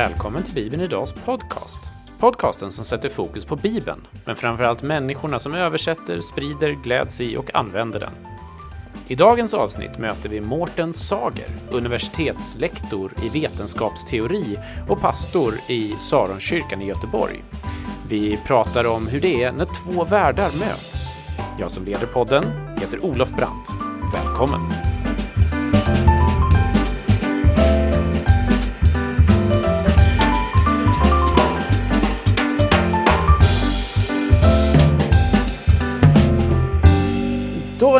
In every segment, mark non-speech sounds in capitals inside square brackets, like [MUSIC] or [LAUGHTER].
Välkommen till Bibeln Idags podcast. Podcasten som sätter fokus på Bibeln, men framförallt människorna som översätter, sprider, gläds i och använder den. I dagens avsnitt möter vi Mårten Sager, universitetslektor i vetenskapsteori och pastor i Saronkyrkan i Göteborg. Vi pratar om hur det är när två världar möts. Jag som leder podden heter Olof Brandt. Välkommen!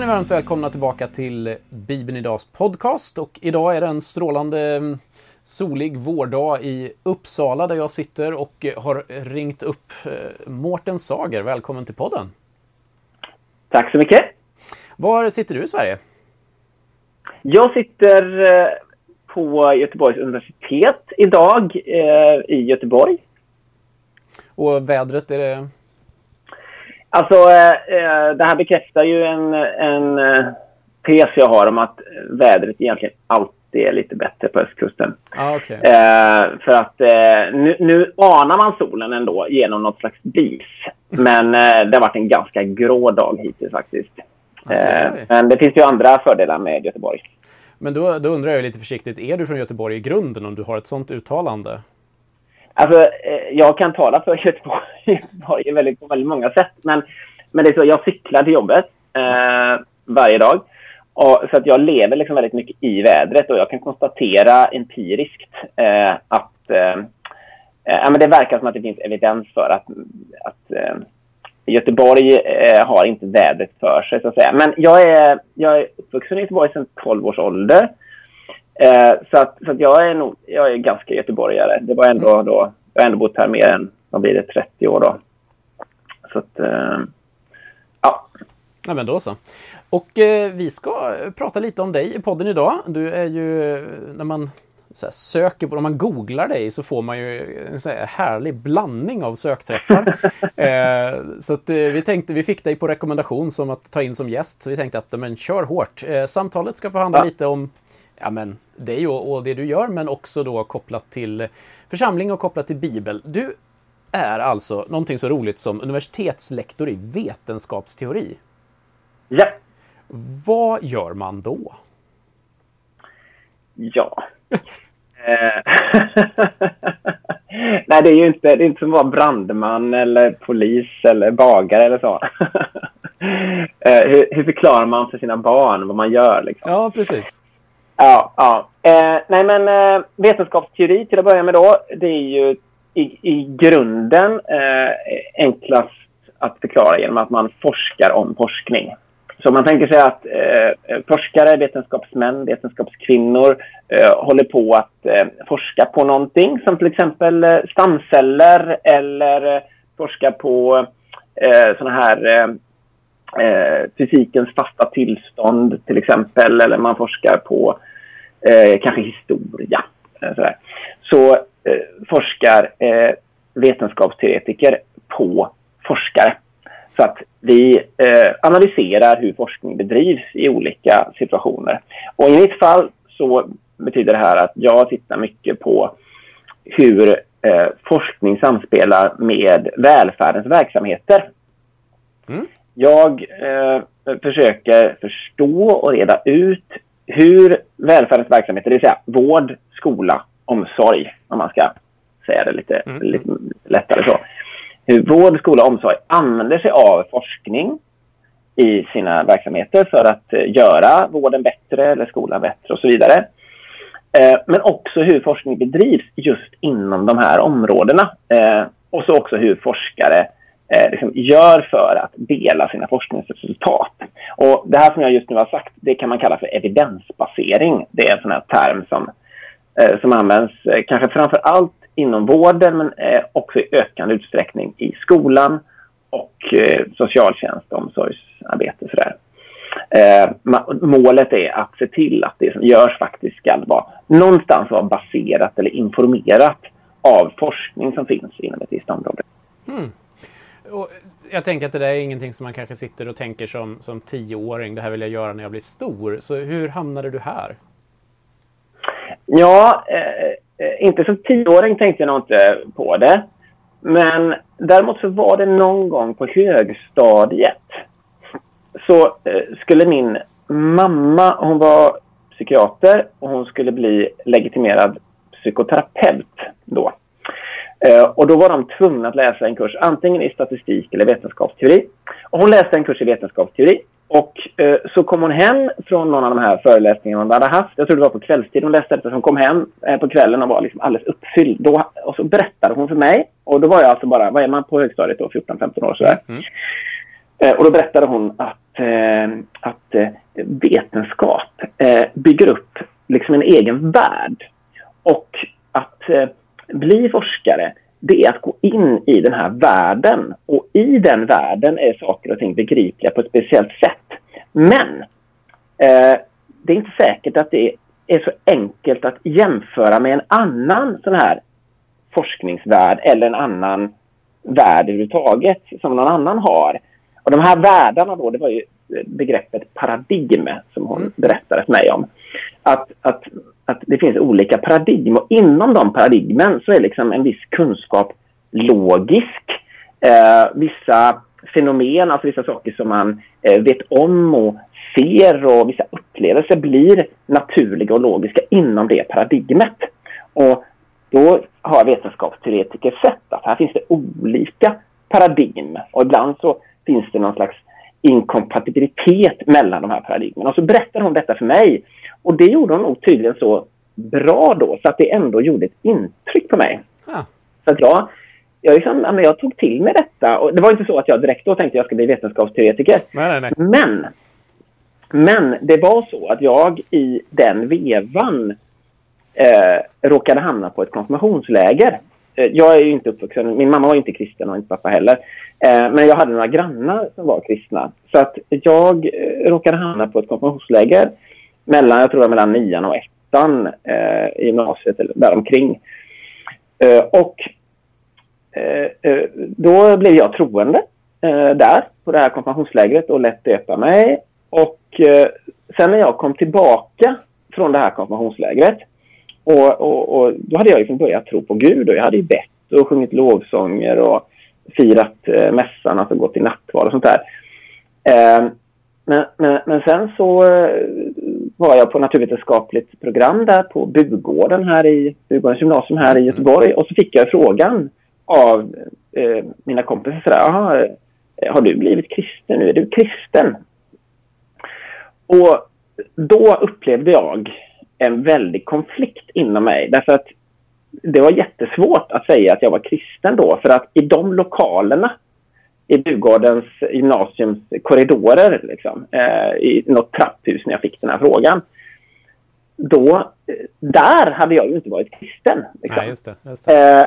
Var ni varmt välkomna tillbaka till Bibeln Idags podcast och idag är det en strålande mm, solig vårdag i Uppsala där jag sitter och har ringt upp eh, Mårten Sager. Välkommen till podden! Tack så mycket! Var sitter du i Sverige? Jag sitter eh, på Göteborgs universitet idag eh, i Göteborg. Och vädret, är det Alltså, eh, det här bekräftar ju en, en eh, tes jag har om att vädret egentligen alltid är lite bättre på östkusten. Ah, okay. eh, för att eh, nu, nu anar man solen ändå genom något slags dis. Men eh, det har varit en ganska grå dag hittills faktiskt. Okay. Eh, men det finns ju andra fördelar med Göteborg. Men då, då undrar jag lite försiktigt, är du från Göteborg i grunden om du har ett sånt uttalande? Alltså, eh, jag kan tala för [LAUGHS] Göteborg, Göteborg väldigt, på väldigt många sätt. Men, men det är så, jag cyklar till jobbet eh, varje dag. Och, så att jag lever liksom väldigt mycket i vädret och jag kan konstatera empiriskt eh, att eh, eh, men det verkar som att det finns evidens för att, att eh, Göteborg eh, har inte vädret för sig, så att säga. Men jag är, jag är uppvuxen i Göteborg sedan 12 års ålder. Eh, så att, så att jag, är nog, jag är ganska göteborgare. Det var ändå mm. då, jag har ändå bott här mer än, vad blir det, 30 år då. Så att, eh, ja. Ja, men då så. Och eh, vi ska prata lite om dig i podden idag. Du är ju, när man här, söker på, om man googlar dig så får man ju en så här härlig blandning av sökträffar. [LAUGHS] eh, så att, eh, vi tänkte, vi fick dig på rekommendation som att ta in som gäst, så vi tänkte att men kör hårt. Eh, samtalet ska få handla ja. lite om ja, men, dig och, och det du gör, men också då kopplat till församling och kopplat till Bibel. Du är alltså någonting så roligt som universitetslektor i vetenskapsteori. Ja. Vad gör man då? Ja. [LAUGHS] Nej, det är ju inte, det är inte som att vara brandman eller polis eller bagare eller så. [LAUGHS] Eh, hur, hur, förklarar man för sina barn vad man gör? Liksom? Ja, precis. Ja, ja. Eh, nej, men eh, vetenskapsteori till att börja med då, det är ju i, i grunden eh, enklast att förklara genom att man forskar om forskning. Så man tänker sig att eh, forskare, vetenskapsmän, vetenskapskvinnor eh, håller på att eh, forska på någonting som till exempel eh, stamceller eller eh, forska på eh, sådana här eh, eh, fysikens fasta tillstånd till exempel. Eller man forskar på eh, kanske historia. Eh, sådär. Så eh, forskar eh, vetenskapsteoretiker på forskare. Så att vi eh, analyserar hur forskning bedrivs i olika situationer. Och i mitt fall så betyder det här att jag tittar mycket på hur eh, forskning samspelar med välfärdens verksamheter. Mm. Jag eh, försöker förstå och reda ut hur välfärdens verksamheter, det vill säga vård, skola, omsorg, om man ska säga det lite, mm. lite lättare så. Hur vård, skola och omsorg använder sig av forskning i sina verksamheter för att eh, göra vården bättre eller skolan bättre och så vidare. Eh, men också hur forskning bedrivs just inom de här områdena. Eh, och så också hur forskare eh, liksom gör för att dela sina forskningsresultat. Och det här som jag just nu har sagt, det kan man kalla för evidensbasering. Det är en sån här term som, eh, som används eh, kanske framför allt inom vården men eh, också i ökande utsträckning i skolan och eh, socialtjänst och omsorgsarbete. Sådär. Eh, målet är att se till att det som görs faktiskt ska vara någonstans vara baserat eller informerat av forskning som finns inom ett visst område. Mm. Och jag tänker att det där är ingenting som man kanske sitter och tänker som, som tioåring, det här vill jag göra när jag blir stor. Så hur hamnade du här? Ja, eh, eh, inte som tioåring tänkte jag nog inte på det. Men däremot så var det någon gång på högstadiet så eh, skulle min mamma, hon var psykiater och hon skulle bli legitimerad psykoterapeut då. Eh, och då var de tvungna att läsa en kurs antingen i statistik eller vetenskapsteori. Och hon läste en kurs i vetenskapsteori. Och eh, så kom hon hem från någon av de här föreläsningarna hon hade haft. Jag tror det var på kvällstid hon läste detta. Så hon kom hem eh, på kvällen och var liksom alldeles uppfylld. Då, och så berättade hon för mig. Och då var jag alltså bara, vad är man på högstadiet då? 14-15 år sådär. Mm. Eh, och då berättade hon att, eh, att eh, vetenskap bygger upp liksom en egen värld. Och att bli forskare, det är att gå in i den här världen. Och i den världen är saker och ting begripliga på ett speciellt sätt. Men eh, det är inte säkert att det är så enkelt att jämföra med en annan sån här forskningsvärld eller en annan värld överhuvudtaget som någon annan har. Och de här världarna då, det var ju begreppet paradigm som hon mm. berättade för mig om. Att, att, att det finns olika paradigm och inom de paradigmen så är liksom en viss kunskap logisk. Eh, vissa fenomen, alltså vissa saker som man eh, vet om och ser och vissa upplevelser blir naturliga och logiska inom det paradigmet. Och då har vetenskapsteoretiker sett att här finns det olika paradigm och ibland så finns det någon slags inkompatibilitet mellan de här paradigmen. Och så berättade hon detta för mig. Och det gjorde hon nog tydligen så bra då så att det ändå gjorde ett intryck på mig. Ah. Så att jag, jag, liksom, jag tog till mig detta. Och det var inte så att jag direkt då tänkte att jag ska bli vetenskapsteoretiker. Nej, nej, nej. Men, men det var så att jag i den vevan eh, råkade hamna på ett konfirmationsläger. Eh, jag är ju inte uppvuxen, min mamma var inte kristen och inte pappa heller. Eh, men jag hade några grannar som var kristna. Så att jag eh, råkade hamna på ett konfirmationsläger mellan, jag tror det var mellan nian och ettan eh, i gymnasiet eller däromkring. Eh, och eh, eh då blev jag troende eh, där på det här konfirmationslägret och lät döpa mig. Och eh, sen när jag kom tillbaka från det här konfirmationslägret och, och, och då hade jag liksom börjat tro på Gud och jag hade ju bett och sjungit lovsånger och firat eh, mässan, alltså gått i nattvard och sånt där. Eh, men, men, men, sen så var jag på naturvetenskapligt program där på Bugården här i Bugårdens gymnasium här i Göteborg och så fick jag frågan av eh, mina kompisar sådär, eh, har du blivit kristen nu? Är du kristen? Och då upplevde jag en väldig konflikt inom mig därför att det var jättesvårt att säga att jag var kristen då för att i de lokalerna i Djurgårdens gymnasiums korridorer liksom, eh, i något trapphus när jag fick den här frågan. Då, eh, där hade jag ju inte varit kristen. Liksom. Nej, just det, just det.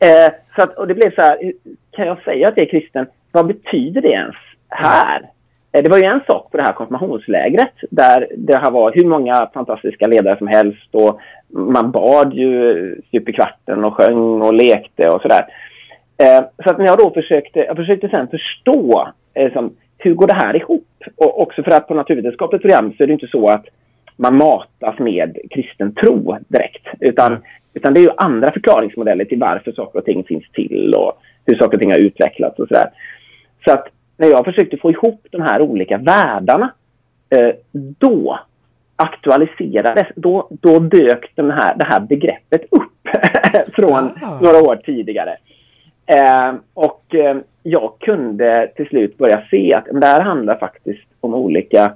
Eh, [LAUGHS] eh, så att, och det blev så här, kan jag säga att jag är kristen? Vad betyder det ens här? Eh, det var ju en sak på det här konfirmationslägret där det har varit hur många fantastiska ledare som helst och man bad ju stup i kvarten och sjöng och lekte och sådär. Eh, så att när jag då försökte, jag försökte sen förstå eh, som, hur går det här ihop? Och också för att på naturvetenskapligt program så är det inte så att man matas med kristen tro direkt. Utan, utan det är ju andra förklaringsmodeller till varför saker och ting finns till och hur saker och ting har utvecklats och sådär. Så att när jag försökte få ihop de här olika världarna, eh, då aktualiserades, då, då dök den här, det här begreppet upp [LAUGHS] från ah. några år tidigare. Eh, och eh, jag kunde till slut börja se att det här handlar faktiskt om olika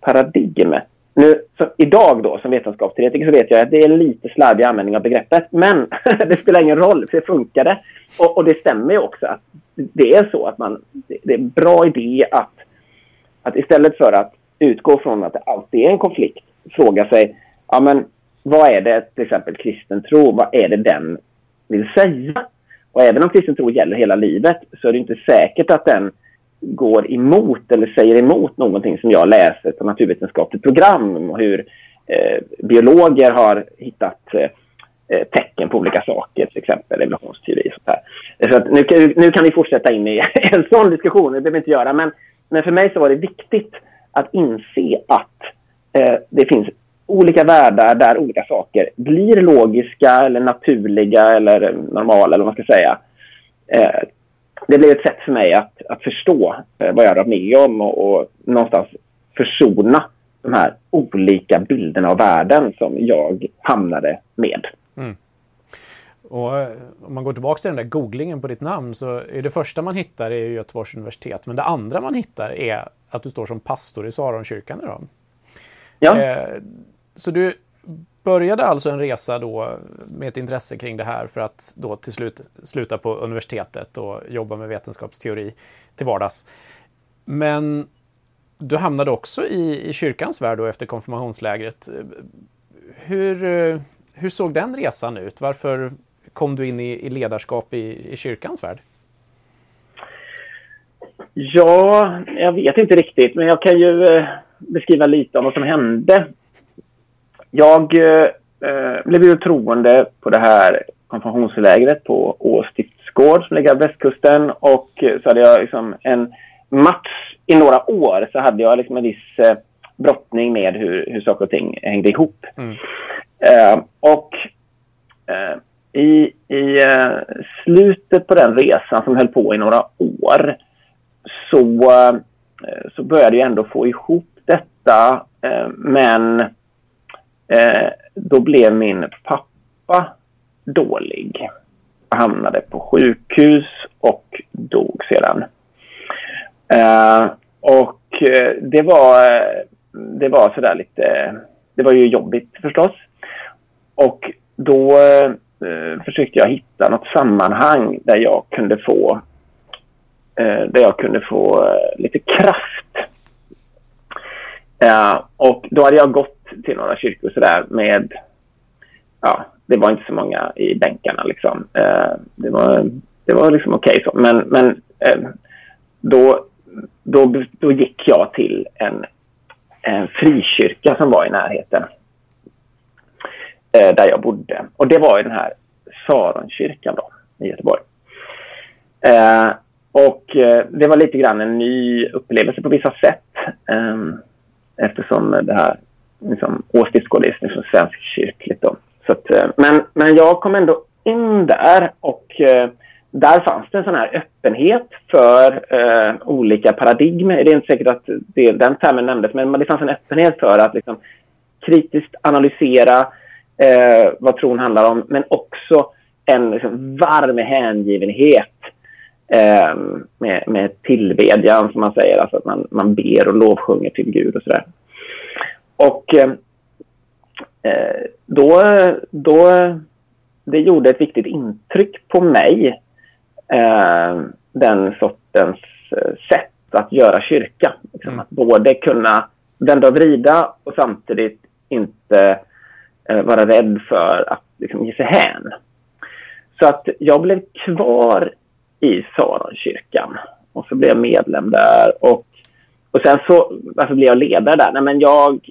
paradigm. Nu, så, idag då som vetenskapsteoretiker så vet jag att det är lite slarvig användning av begreppet, men [LAUGHS] det spelar ingen roll, för det funkade. Och, och det stämmer ju också att det är så att man, det är en bra idé att, att istället för att utgå från att det alltid är en konflikt, fråga sig, ja men vad är det till exempel kristen tro, vad är det den vill säga? Och även om kristen tro gäller hela livet så är det inte säkert att den går emot eller säger emot någonting som jag läser på naturvetenskapligt program och hur eh, biologer har hittat eh, eh, tecken på olika saker, till exempel evolutionsteori. Och sånt där. Så att nu, nu kan vi fortsätta in i [LAUGHS] en sån diskussion, det behöver vi inte göra. Men, men för mig så var det viktigt att inse att eh, det finns olika världar där olika saker blir logiska eller naturliga eller normala eller vad man ska säga. Eh, det blev ett sätt för mig att, att förstå eh, vad jag har varit med om och, och någonstans försona de här olika bilderna av världen som jag hamnade med. Mm. Och eh, om man går tillbaka till den där googlingen på ditt namn så är det första man hittar är Göteborgs universitet. Men det andra man hittar är att du står som pastor i Saronkyrkan idag. Ja. Eh, så du började alltså en resa då med ett intresse kring det här för att då till slut sluta på universitetet och jobba med vetenskapsteori till vardags. Men du hamnade också i, i kyrkans värld då efter konfirmationslägret. Hur, hur såg den resan ut? Varför kom du in i, i ledarskap i, i kyrkans värld? Ja, jag vet inte riktigt, men jag kan ju eh, beskriva lite om vad som hände. Jag eh, blev ju troende på det här konfirmationslägret på Ås stiftsgård som ligger på västkusten och så hade jag liksom en match i några år så hade jag liksom en viss eh, brottning med hur, hur saker och ting hängde ihop. Mm. Eh, och eh, i, i eh, slutet på den resan som höll på i några år så, eh, så började jag ändå få ihop detta. Eh, men eh, då blev min pappa dålig. Jag hamnade på sjukhus och dog sedan. Eh, och eh, det var, eh, det var sådär lite... Det var ju jobbigt förstås. Och då eh, försökte jag hitta något sammanhang där jag kunde få eh, där jag kunde få lite kraft. och då hade jag gått till några kyrkor sådär med, ja, det var inte så många i bänkarna liksom. Eh, det var, det var liksom okej okay, så. Men, men eh, då då, då gick jag till en, en frikyrka som var i närheten eh, där jag bodde. Och det var i den här Saronkyrkan då, i Göteborg. Eh, och eh, det var lite grann en ny upplevelse på vissa sätt. Eh, eftersom det här liksom, Åstisgård liksom liksom svenskkyrkligt. Då. Så att, eh, men, men jag kom ändå in där och eh, där fanns det en sån här öppenhet för eh, olika paradigmer. Det är inte säkert att det, den termen nämndes, men det fanns en öppenhet för att liksom, kritiskt analysera eh, vad tron handlar om, men också en liksom, varm hängivenhet eh, med, med tillbedjan, som man säger, alltså att man, man ber och lovsjunger till Gud och sådär. Och eh, eh då, då, det gjorde ett viktigt intryck på mig eh, den sortens eh, sätt att göra kyrka. Liksom, mm. Att både kunna vända och vrida och samtidigt inte eh, vara rädd för att liksom, ge sig hän. Så att jag blev kvar i Saronkyrkan och så blev jag medlem där. Och, och sen så, varför blev jag ledare där? Nej, men jag,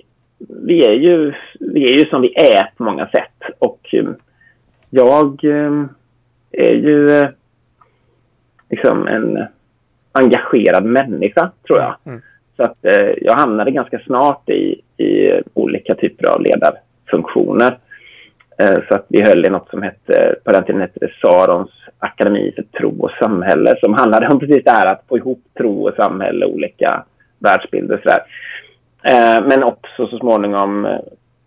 vi, är ju, vi är ju som vi är på många sätt. Och eh, jag eh, är ju liksom en engagerad människa, tror jag. Mm. Så att eh, jag hamnade ganska snart i, i olika typer av ledarfunktioner. Eh, så att vi höll i något som hette, på den tiden hette det Sarons akademi för tro och samhälle som handlade om precis det här att få ihop tro och samhälle, olika världsbilder och sådär. Eh, men också så småningom eh,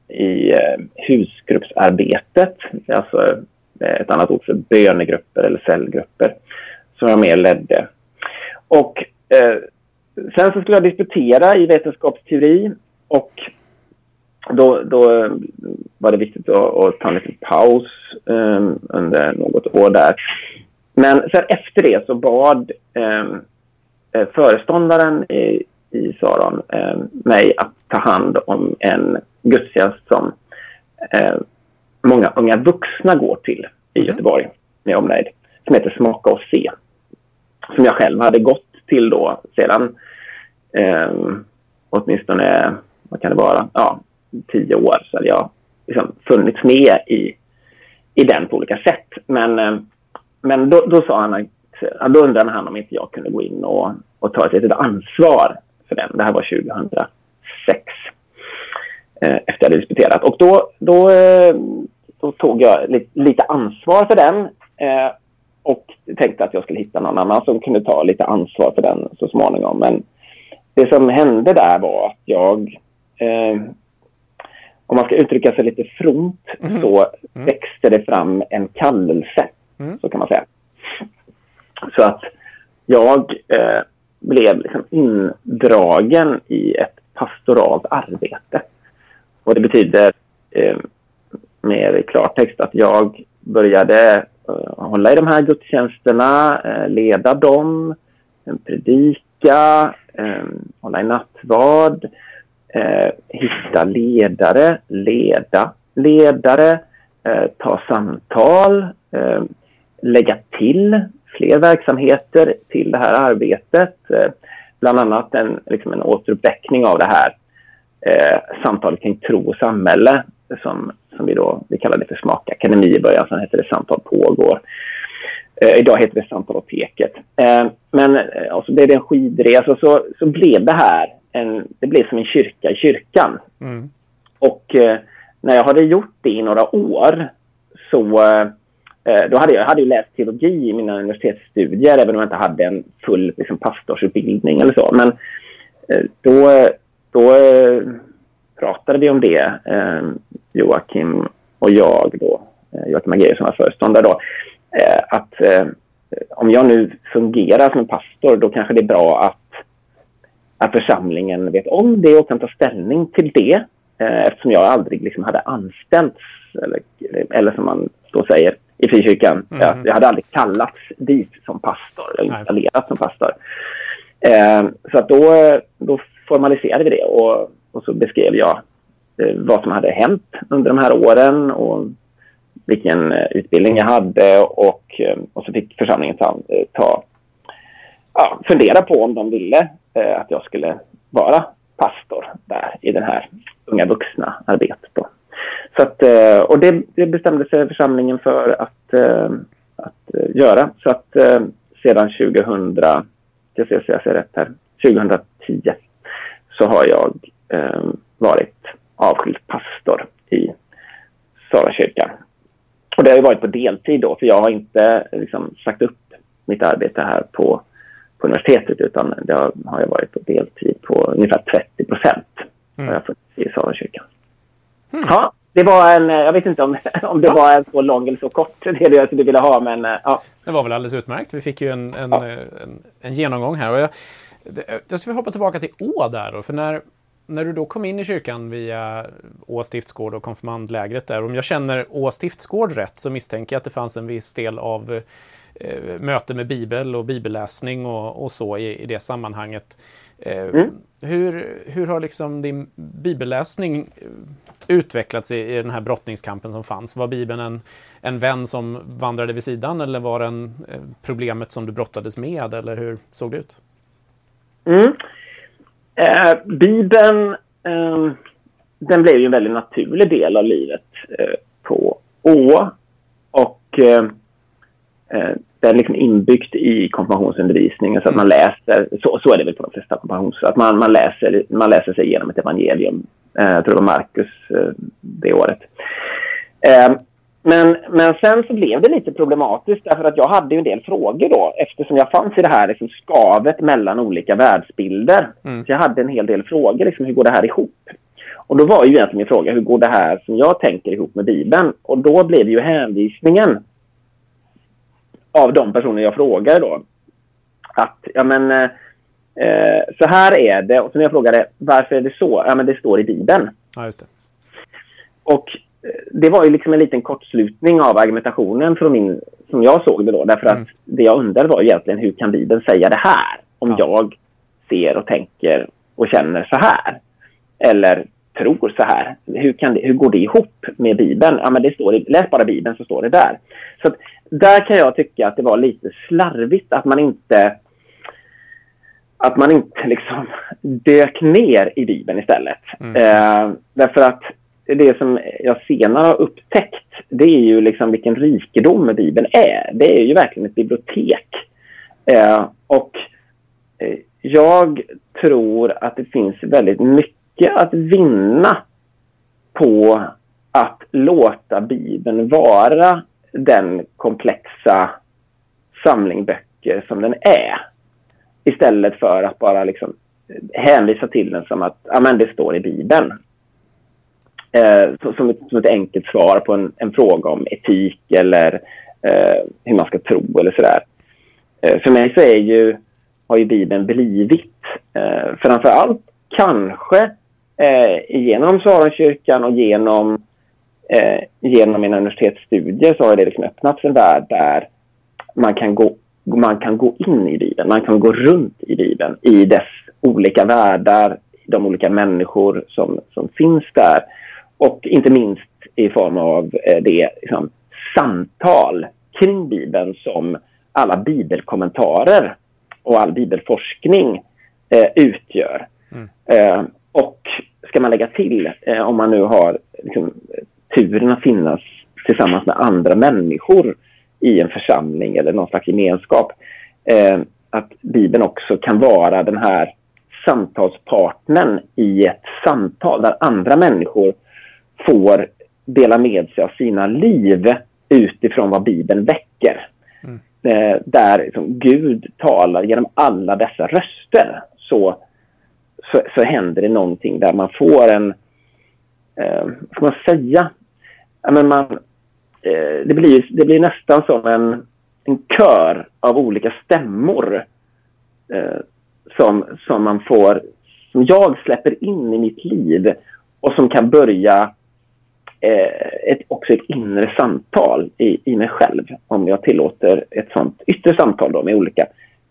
i eh, husgruppsarbetet, alltså eh, ett annat ord för bönegrupper eller cellgrupper som jag mer ledde. Och eh, sen så skulle jag disputera i vetenskapsteori och då, då eh, var det viktigt att, att ta en liten paus eh, under något år där. Men sen efter det så bad eh, eh föreståndaren i, i Saron eh, mig att ta hand om en gudstjänst som eh, många unga vuxna går till i mm. Göteborg med omnejd, som heter Smaka och se som jag själv hade gått till då sedan eh, åtminstone, vad kan det vara, ja, tio år så hade jag liksom funnits med i, i den på olika sätt. Men, eh, men då, då sa han, då undrade han om inte jag kunde gå in och, och ta ett litet ansvar för den. Det här var 2006. eh, efter jag hade disputerat. Och då, då, eh, då tog jag li lite ansvar för den eh, och tänkte att jag skulle hitta någon annan som kunde ta lite ansvar för den så småningom. Men det som hände där var att jag eh, om man ska uttrycka sig lite fromt mm. så växte det fram en kallelse, mm. så kan man säga. Så att jag eh, blev liksom indragen i ett pastoralt arbete. Och det betyder eh, mer i klartext att jag började eh, hålla i de här gudstjänsterna, eh, leda dem, eh, predika, eh, hålla i nattvard, eh, hitta ledare, leda ledare, eh, ta samtal, eh, lägga till fler verksamheter till det här arbetet. Eh, bland annat en, liksom en återuppväckning av det här eh, samtalet kring tro och samhälle som, som vi då vi kallade för Smakakademi i början. Sen hette det Samtal pågår. Eh, idag heter det Samtaloteket. Eh, men eh, och så blev det en skidresa och så, så blev det här en, det blev som en kyrka i kyrkan. Mm. Och eh, när jag hade gjort det i några år så eh, Eh, då hade jag, jag hade läst teologi i mina universitetsstudier även om jag inte hade en full liksom, pastorsutbildning eller så. Men eh, då, då eh, pratade vi om det, eh, Joakim och jag då, eh, Joakim Agéus som var föreståndare då, eh, att eh, om jag nu fungerar som en pastor då kanske det är bra att att församlingen vet om det och kan ta ställning till det eh, eftersom jag aldrig liksom hade anställts eller, eller som man då säger i frikyrkan. Mm. Jag, jag hade aldrig kallats dit som pastor eller installerats som pastor. Eh, så att då, då formaliserade vi det och, och så beskrev jag eh, vad som hade hänt under de här åren och vilken eh, utbildning jag hade och, eh, och så fick församlingen ta, eh, ta ja, fundera på om de ville eh, att jag skulle vara pastor där i det här unga vuxna arbetet. Då. Så att, eh, och det, det, bestämde sig församlingen för att, eh, att eh, göra. Så att sedan 2000, jag ser, jag ser rätt här, 2010 så har jag varit avskild pastor i Sala kyrkan. Och det har ju varit på deltid då, för jag har inte liksom, sagt upp mitt arbete här på på universitetet utan det har, har jag varit på deltid på ungefär 30 procent. Mm. I Salakyrkan. Mm. Ja, det var en, jag vet inte om, [LAUGHS] om det ja. var en så lång eller så kort [LAUGHS] det jag skulle vilja ha men ja. Det var väl alldeles utmärkt. Vi fick ju en, en, ja. en, en, genomgång här. Och jag, jag skulle hoppa tillbaka till Å där då, för när, när du då kom in i kyrkan via Å stiftsgård och konfirmandlägret där, om jag känner Å stiftsgård rätt så misstänker jag att det fanns en viss del av eh, möte med bibel och bibelläsning och, och så i, i, det sammanhanget. Eh, mm. hur, hur har liksom din bibelläsning eh, utvecklats i, i den här brottningskampen som fanns? Var Bibeln en, en vän som vandrade vid sidan eller var den eh, problemet som du brottades med eller hur såg det ut? Mm. Eh, Bibeln eh, den blev ju en väldigt naturlig del av livet eh, på Å. Och Eh, det är liksom inbyggt i konfirmationsundervisningen så att man läser, så, så är det väl på de flesta konfirmations, att man, man, läser, man läser sig igenom ett evangelium. Eh, jag tror det var Markus eh, det året. Eh, men, men sen så blev det lite problematiskt därför att jag hade en del frågor då eftersom jag fanns i det här liksom skavet mellan olika världsbilder. Mm. Så jag hade en hel del frågor, liksom, hur går det här ihop? Och då var ju egentligen min fråga, hur går det här som jag tänker ihop med Bibeln? Och då blev ju hänvisningen av de personer jag frågade då. Att, ja men, eh, så här är det. Och så när jag frågade varför är det så? Ja men det står i Bibeln. Ja, just det. Och eh, det var ju liksom en liten kortslutning av argumentationen från min, som jag såg det då. Därför att mm. det jag undrade var egentligen hur kan Bibeln säga det här? Om ja. jag ser och tänker och känner så här. Eller tror så här. Hur, kan det, hur går det ihop med Bibeln? Ja, men det står i, läs bara Bibeln så står det där. Så där kan jag tycka att det var lite slarvigt att man inte att man inte liksom dök ner i Bibeln istället. Mm. Eh, därför att det som jag senare har upptäckt det är ju liksom vilken rikedom Bibeln är. Det är ju verkligen ett bibliotek. Eh, och eh, jag tror att det finns väldigt mycket att vinna på att låta Bibeln vara den komplexa samling böcker som den är. Istället för att bara liksom hänvisa till den som att men det står i Bibeln. Eh, som, ett, som ett enkelt svar på en, en fråga om etik eller eh, hur man ska tro eller sådär. Eh, för mig så är ju, har ju Bibeln blivit, eh, framför allt kanske eh, genom Saronkyrkan och genom, eh, genom mina universitetsstudier så har det liksom öppnats en värld där man kan, gå, man kan gå in i Bibeln, man kan gå runt i Bibeln, i dess olika världar, de olika människor som, som finns där. Och inte minst i form av eh, det liksom, samtal kring Bibeln som alla bibelkommentarer och all bibelforskning eh, utgör. Mm. Eh, och ska man lägga till, eh, om man nu har liksom, turen att finnas tillsammans med andra människor i en församling eller någon slags gemenskap, eh, att Bibeln också kan vara den här samtalspartnern i ett samtal där andra människor får dela med sig av sina liv utifrån vad Bibeln väcker. Mm. Eh, där liksom Gud talar genom alla dessa röster så, så, så händer det någonting där man får en, eh, vad ska man säga, ja, men man, eh, det, blir, det blir nästan som en, en kör av olika stämmor eh, som, som man får, som jag släpper in i mitt liv och som kan börja eh, ett, också ett inre samtal i, i mig själv om jag tillåter ett sånt yttre samtal då med olika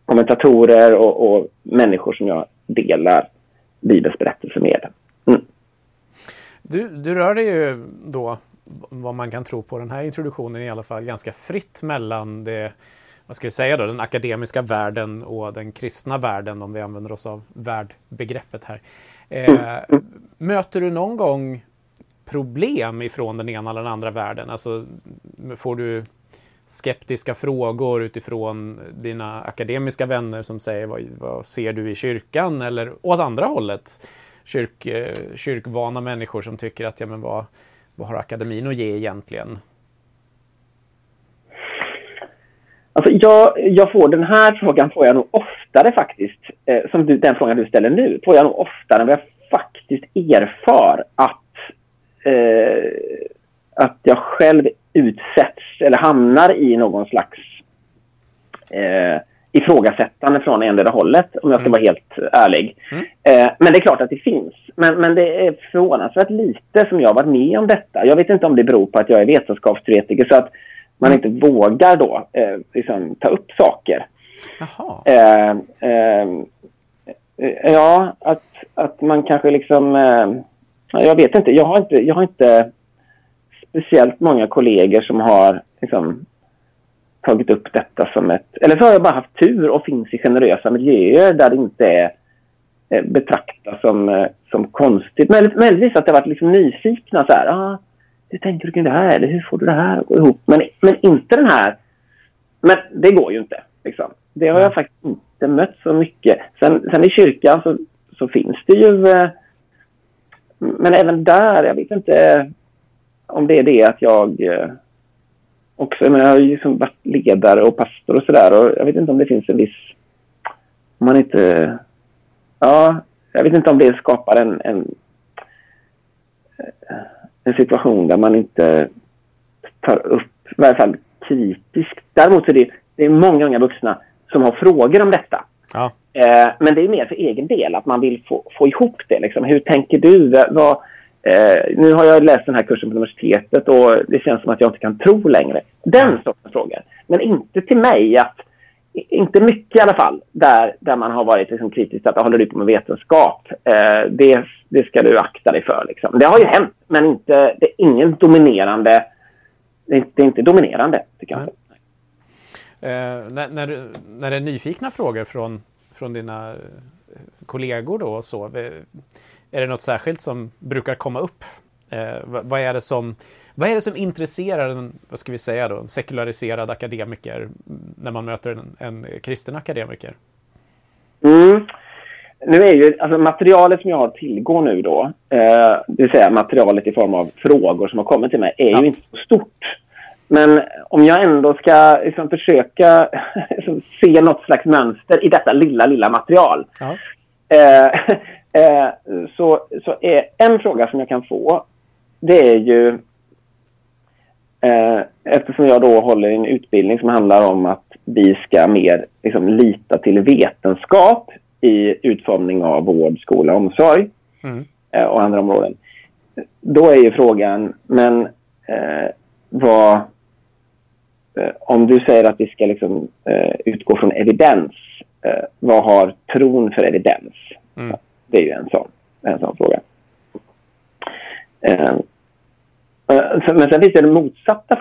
kommentatorer och, och människor som jag delar Bibelns berättelse med. Mm. Du, du rör dig ju då, vad man kan tro på den här introduktionen i alla fall, ganska fritt mellan det vad ska vi säga då, den akademiska världen och den kristna världen om vi använder oss av värdbegreppet här. Eh, möter du någon gång problem ifrån den ena eller den andra världen? Alltså, får du skeptiska frågor utifrån dina akademiska vänner som säger vad, vad ser du i kyrkan? Eller åt andra hållet, kyrk, eh, kyrkvana människor som tycker att ja, men vad, vad har akademin att ge egentligen? Alltså jag, jag får den här frågan får jag nog oftare faktiskt, eh, som du, den frågan du ställer nu, får jag nog oftare när jag faktiskt erfar att, eh, att jag själv utsätts eller hamnar i någon slags eh, ifrågasättande från endera hållet, om jag ska mm. vara helt ärlig. Mm. Eh, men det är klart att det finns. Men, men det är förvånansvärt lite som jag har varit med om detta. Jag vet inte om det beror på att jag är vetenskapsteoretiker, så att man inte vågar då eh, liksom, ta upp saker. Eh, eh, ja, att, att man kanske liksom... Eh, jag vet inte. Jag har inte, jag har inte speciellt många kollegor som har liksom, tagit upp detta som ett... Eller så har jag bara haft tur och finns i generösa miljöer där det inte är eh, betraktas som, eh, som konstigt. Möjligtvis att det har varit liksom nyfikna så här. Ah, hur tänker du kring det här? Eller hur får du det här att gå ihop? Men, men inte den här... Men det går ju inte. Liksom. Det har jag faktiskt inte mött så mycket. Sen, sen i kyrkan så, så finns det ju... Men även där, jag vet inte om det är det att jag eh, också... Jag, menar, jag har ju liksom varit ledare och pastor och sådär. Och jag vet inte om det finns en viss... Om man inte... Ja, jag vet inte om det skapar en, en eh, en situation där man inte tar upp, i varje fall kritiskt. Däremot är det, det är många unga vuxna som har frågor om detta. Ja. Eh, men det är mer för egen del, att man vill få, få ihop det. Liksom. Hur tänker du? Vad, eh, nu har jag läst den här kursen på universitetet och det känns som att jag inte kan tro längre. Den mm. sortens frågor. Men inte till mig att inte mycket i alla fall, där, där man har varit liksom kritisk att håller du på med vetenskap. Eh, det, det ska du akta dig för. Liksom. Det har ju hänt, men inte, det är ingen dominerande. Det är, det är inte dominerande, tycker jag. Eh, när, när, när det är nyfikna frågor från, från dina eh, kollegor då så, eh, är det något särskilt som brukar komma upp? Eh, vad, vad, är det som, vad är det som intresserar en, vad ska vi säga då, en sekulariserad akademiker när man möter en, en kristen akademiker? Mm. nu är ju alltså materialet som jag har tillgå nu då, eh, det vill säga materialet i form av frågor som har kommit till mig, är ja. ju inte så stort. Men om jag ändå ska liksom, försöka [LAUGHS] liksom, se något slags mönster i detta lilla, lilla material. Ja. Eh, [LAUGHS] eh, så, så är en fråga som jag kan få, det är ju eh, eftersom jag då håller en utbildning som handlar om att vi ska mer liksom, lita till vetenskap i utformning av vård, skola och omsorg mm. eh, och andra områden. Då är ju frågan, men eh, vad... Eh, om du säger att vi ska liksom, eh, utgå från evidens, eh, vad har tron för evidens? Mm. Det är ju en sån, en sån fråga. Men sen finns det den motsatta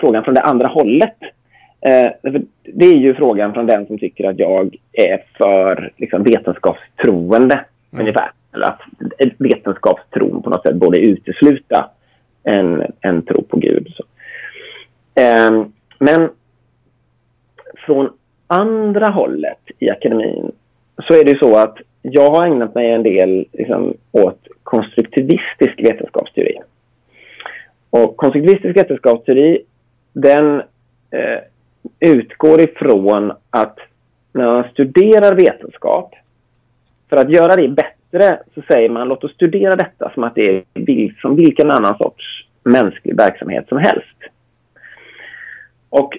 frågan från det andra hållet. Det är ju frågan från den som tycker att jag är för liksom, vetenskapstroende, mm. ungefär. Eller att vetenskapstron på något sätt borde utesluta en, en tro på Gud. Så. Eh, men från andra hållet i akademin så är det ju så att jag har ägnat mig en del liksom, åt konstruktivistisk vetenskapsteori. Och konstruktivistisk vetenskapsteori den eh, utgår ifrån att när man studerar vetenskap, för att göra det bättre så säger man låt oss studera detta som att det är som vilken annan sorts mänsklig verksamhet som helst. Och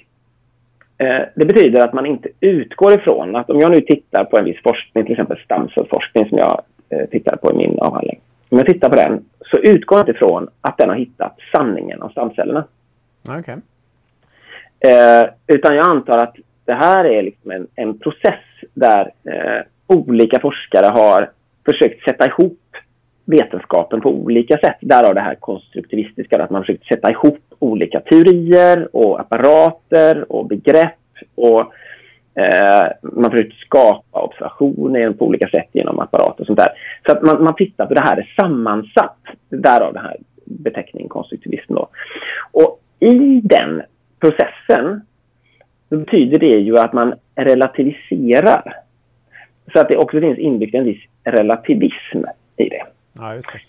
eh, Det betyder att man inte utgår ifrån att om jag nu tittar på en viss forskning, till exempel stamcellsforskning som jag eh, tittar på i min avhandling. Om jag tittar på den så utgår jag inte ifrån att den har hittat sanningen om stamcellerna. Okay. Eh, utan jag antar att det här är liksom en, en process där eh, olika forskare har försökt sätta ihop vetenskapen på olika sätt. Därav det här konstruktivistiska, att man försökt sätta ihop olika teorier och apparater och begrepp. Och eh, Man försökt skapa observationer på olika sätt genom apparater och sånt där. Så att man, man tittar på det här är sammansatt, därav den här beteckningen konstruktivism. Då. Och i den processen så betyder det ju att man relativiserar. Så att det också finns inbyggt en viss relativism i det. Ja, just det.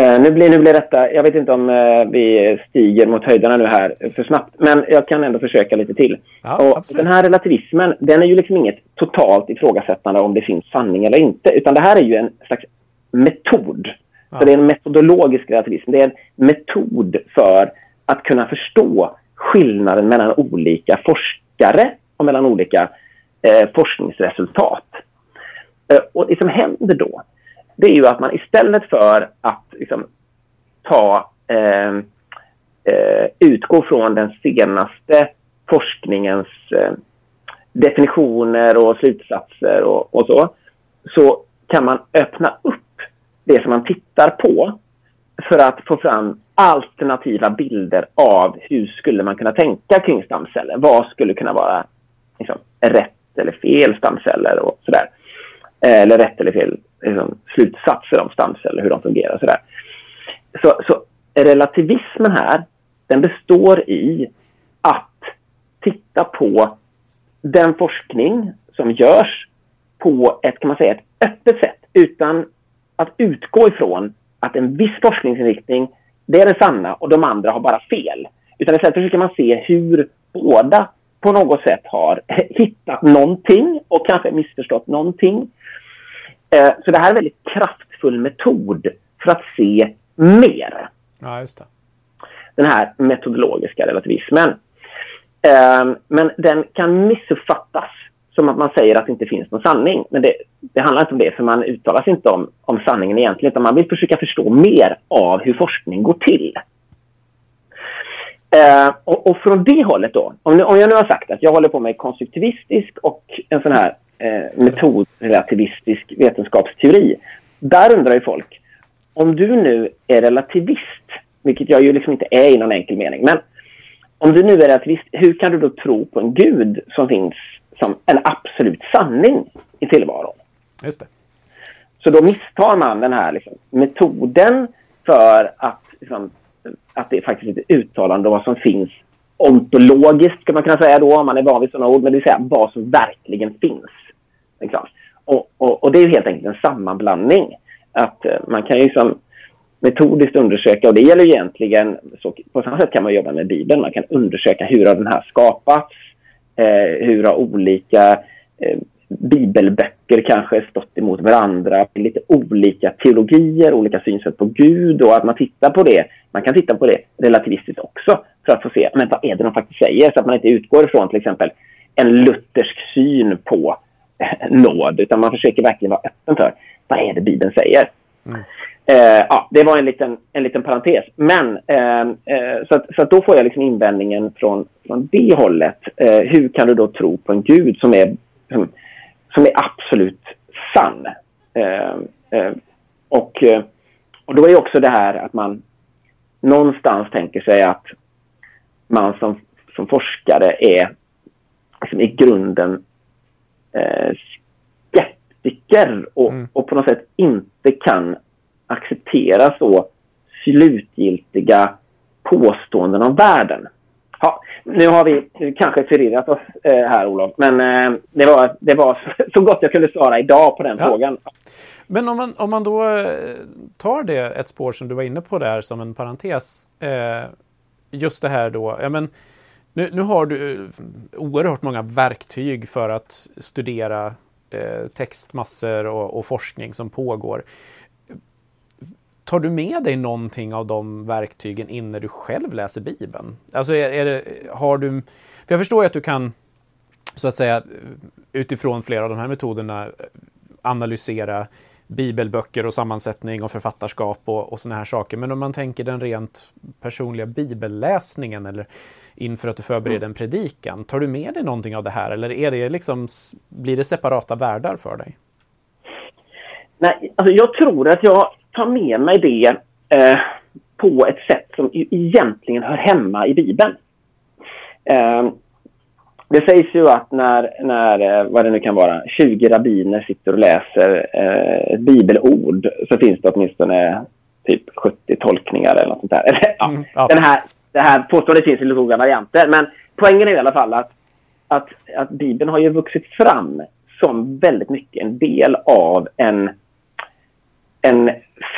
Uh, nu, blir, nu blir detta, jag vet inte om uh, vi stiger mot höjderna nu här för snabbt, men jag kan ändå försöka lite till. Ja, och den här relativismen, den är ju liksom inget totalt ifrågasättande om det finns sanning eller inte, utan det här är ju en slags metod. Ja. Så det är en metodologisk relativism. Det är en metod för att kunna förstå skillnaden mellan olika forskare och mellan olika eh, forskningsresultat. Eh, och det som händer då, det är ju att man istället för att liksom, ta, eh, eh utgå från den senaste forskningens eh, definitioner och slutsatser och, och så, så kan man öppna upp det som man tittar på för att få fram alternativa bilder av hur skulle man kunna tänka kring stamceller. Vad skulle kunna vara liksom, rätt eller fel stamceller och sådär. Eh, eller rätt eller fel liksom, slutsatser om stamceller, hur de fungerar. Sådär. Så, så relativismen här, den består i att titta på den forskning som görs på ett, kan man säga, ett öppet sätt utan att utgå ifrån att en viss forskningsinriktning det är det sanna och de andra har bara fel. Utan istället försöker man se hur båda på något sätt har [LAUGHS] hittat någonting och kanske missförstått någonting. Eh, så det här är en väldigt kraftfull metod för att se mer. Ja, just det. Den här metodologiska relativismen. Eh, men den kan missuppfattas som att man säger att det inte finns någon sanning. Men det, det handlar inte om det, för man uttalar sig inte om, om sanningen egentligen, utan man vill försöka förstå mer av hur forskning går till. Eh, och, och, från det hållet då, om, om, jag nu har sagt att jag håller på med konstruktivistisk och en sån här eh, metodrelativistisk vetenskapsteori. Där undrar ju folk, om du nu är relativist, vilket jag ju liksom inte är i någon enkel mening, men om du nu är relativist, hur kan du då tro på en gud som finns som en absolut sanning i tillvaron. Just det. Så då misstar man den här liksom, metoden för att, liksom, att det är faktiskt ett uttalande om vad som finns ontologiskt, kan man kunna säga då, om man är van vid sådana ord, men det vill säga vad som verkligen finns. Liksom. och, och, och, det är helt enkelt en sammanblandning. Att eh, man kan ju liksom metodiskt undersöka, och det gäller egentligen, så, på samma sätt kan man jobba med Bibeln, man kan undersöka hur har den här skapats, eh, hur har olika eh, bibelböcker kanske stått emot varandra, lite olika teologier, olika synsätt på Gud och att man tittar på det. Man kan titta på det relativistiskt också för att få se men vad är det de faktiskt säger så att man inte utgår ifrån till exempel en luthersk syn på nåd utan man försöker verkligen vara öppen för vad är det Bibeln säger. Mm. Eh, ja, det var en liten, en liten parentes. Men eh, eh, så, att, så att då får jag liksom invändningen från, från det hållet. Eh, hur kan du då tro på en Gud som är, som, som är absolut sann? Eh, eh, och, och då är också det här att man någonstans tänker sig att man som, som forskare är liksom i grunden skeptiker och, mm. och på något sätt inte kan acceptera så slutgiltiga påståenden om världen. Ja, nu har vi kanske förvirrat oss eh, här, Olof, men eh, det, var, det var [LAUGHS] så gott jag kunde svara idag på den ja. frågan. Men om man, om man då eh, tar det, ett spår som du var inne på där som en parentes, eh, just det här då, ja men nu, nu har du eh, oerhört många verktyg för att studera eh, textmassor och, och forskning som pågår. Tar du med dig någonting av de verktygen in när du själv läser Bibeln? Alltså är, är det, har du... För jag förstår ju att du kan, så att säga, eh, utifrån flera av de här metoderna eh, analysera bibelböcker och sammansättning och författarskap och, och såna här saker. Men om man tänker den rent personliga bibelläsningen eller inför att du förbereder en predikan, tar du med dig någonting av det här eller är det liksom, blir det separata världar för dig? Nej, alltså jag tror att jag ta med mig det eh, på ett sätt som egentligen hör hemma i Bibeln. Eh, det sägs ju att när, när, eh, vad det nu kan vara, 20 rabbiner sitter och läser eh, ett bibelord så finns det åtminstone typ 70 tolkningar eller något sånt där. [LAUGHS] ja, mm, ja. Den här, det här påståendet finns i lite olika varianter men poängen är i alla fall att, att, att Bibeln har ju vuxit fram som väldigt mycket en del av en en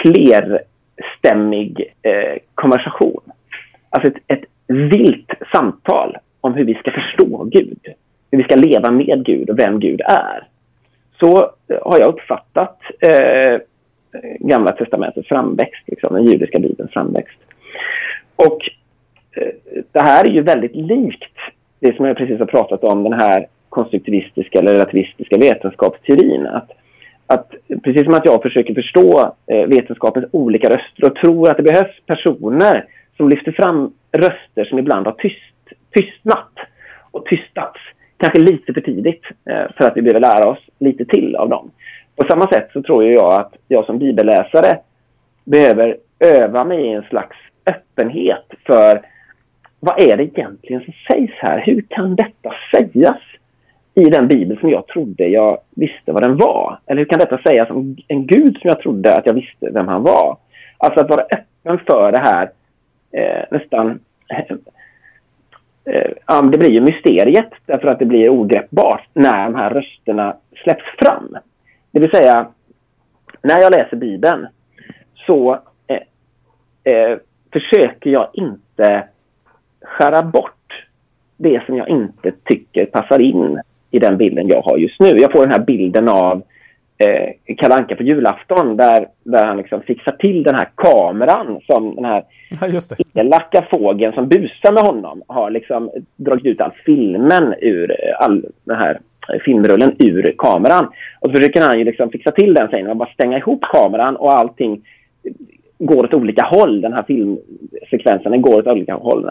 flerstämmig eh, konversation. Alltså ett, ett vilt samtal om hur vi ska förstå Gud. Hur vi ska leva med Gud och vem Gud är. Så eh, har jag uppfattat eh, Gamla testamentets framväxt, liksom, den judiska bibelns framväxt. Och eh, det här är ju väldigt likt det som jag precis har pratat om, den här konstruktivistiska eller relativistiska vetenskapsteorin. Att att precis som att jag försöker förstå eh, vetenskapens olika röster och tror att det behövs personer som lyfter fram röster som ibland har tyst, tystnat och tystats. Kanske lite för tidigt eh, för att vi behöver lära oss lite till av dem. På samma sätt så tror jag att jag som bibelläsare behöver öva mig i en slags öppenhet för vad är det egentligen som sägs här? Hur kan detta sägas? i den bibel som jag trodde jag visste vad den var? Eller hur kan detta sägas om en gud som jag trodde att jag visste vem han var? Alltså att vara öppen för det här eh, nästan... Eh, det blir ju mysteriet därför att det blir ogreppbart när de här rösterna släpps fram. Det vill säga, när jag läser Bibeln så eh, eh, försöker jag inte skära bort det som jag inte tycker passar in i den bilden jag har just nu. Jag får den här bilden av eh, Kalle Anka på julafton där, där han liksom fixar till den här kameran som den här ja, elaka fågeln som busar med honom har liksom dragit ut all filmen ur all den här filmrullen ur kameran. Och så försöker han ju liksom fixa till den sen och bara stänga ihop kameran och allting går åt olika håll. Den här filmsekvensen går åt olika håll.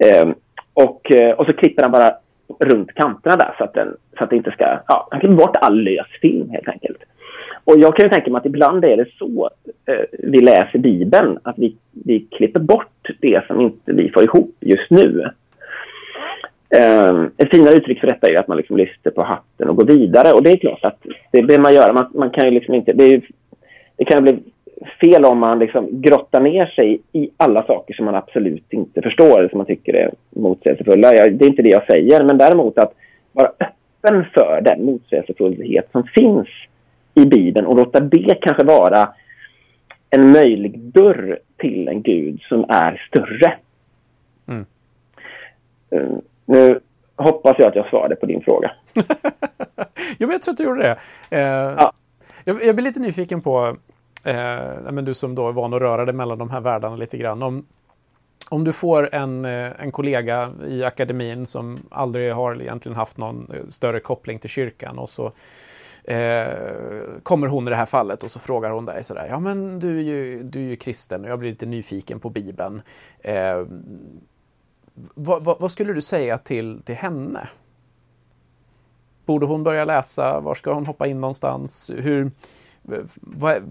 Eh, och, eh, och så klipper han bara runt kanterna där så att, den, så att det inte ska... Ja, han klipper bort all lös film helt enkelt. Och jag kan ju tänka mig att ibland är det så eh, vi läser Bibeln, att vi, vi klipper bort det som inte vi får ihop just nu. Eh, ett finare uttryck för detta är att man liksom lyfter på hatten och går vidare. Och det är klart att det behöver man göra. Man, man kan ju liksom inte... Det, är, det kan bli fel om man liksom grottar ner sig i alla saker som man absolut inte förstår eller som man tycker är motsägelsefulla. det är inte det jag säger, men däremot att vara öppen för den motsägelsefullhet som finns i Bibeln och låta det kanske vara en möjlig dörr till en Gud som är större. Mm. Uh, nu hoppas jag att jag svarade på din fråga. [LAUGHS] jo, men jag tror att du gjorde det. Eh, ja. jag, jag blir lite nyfiken på, eh, men du som då är van att röra dig mellan de här världarna lite grann. Om, om du får en, eh, en kollega i akademin som aldrig har egentligen haft någon eh, större koppling till kyrkan och så eh, kommer hon i det här fallet och så frågar hon dig sådär, ja men du är ju, du är ju kristen och jag blir lite nyfiken på Bibeln. Eh, vad, vad, vad, skulle du säga till, till henne? Borde hon börja läsa? Var ska hon hoppa in någonstans? Hur, vad,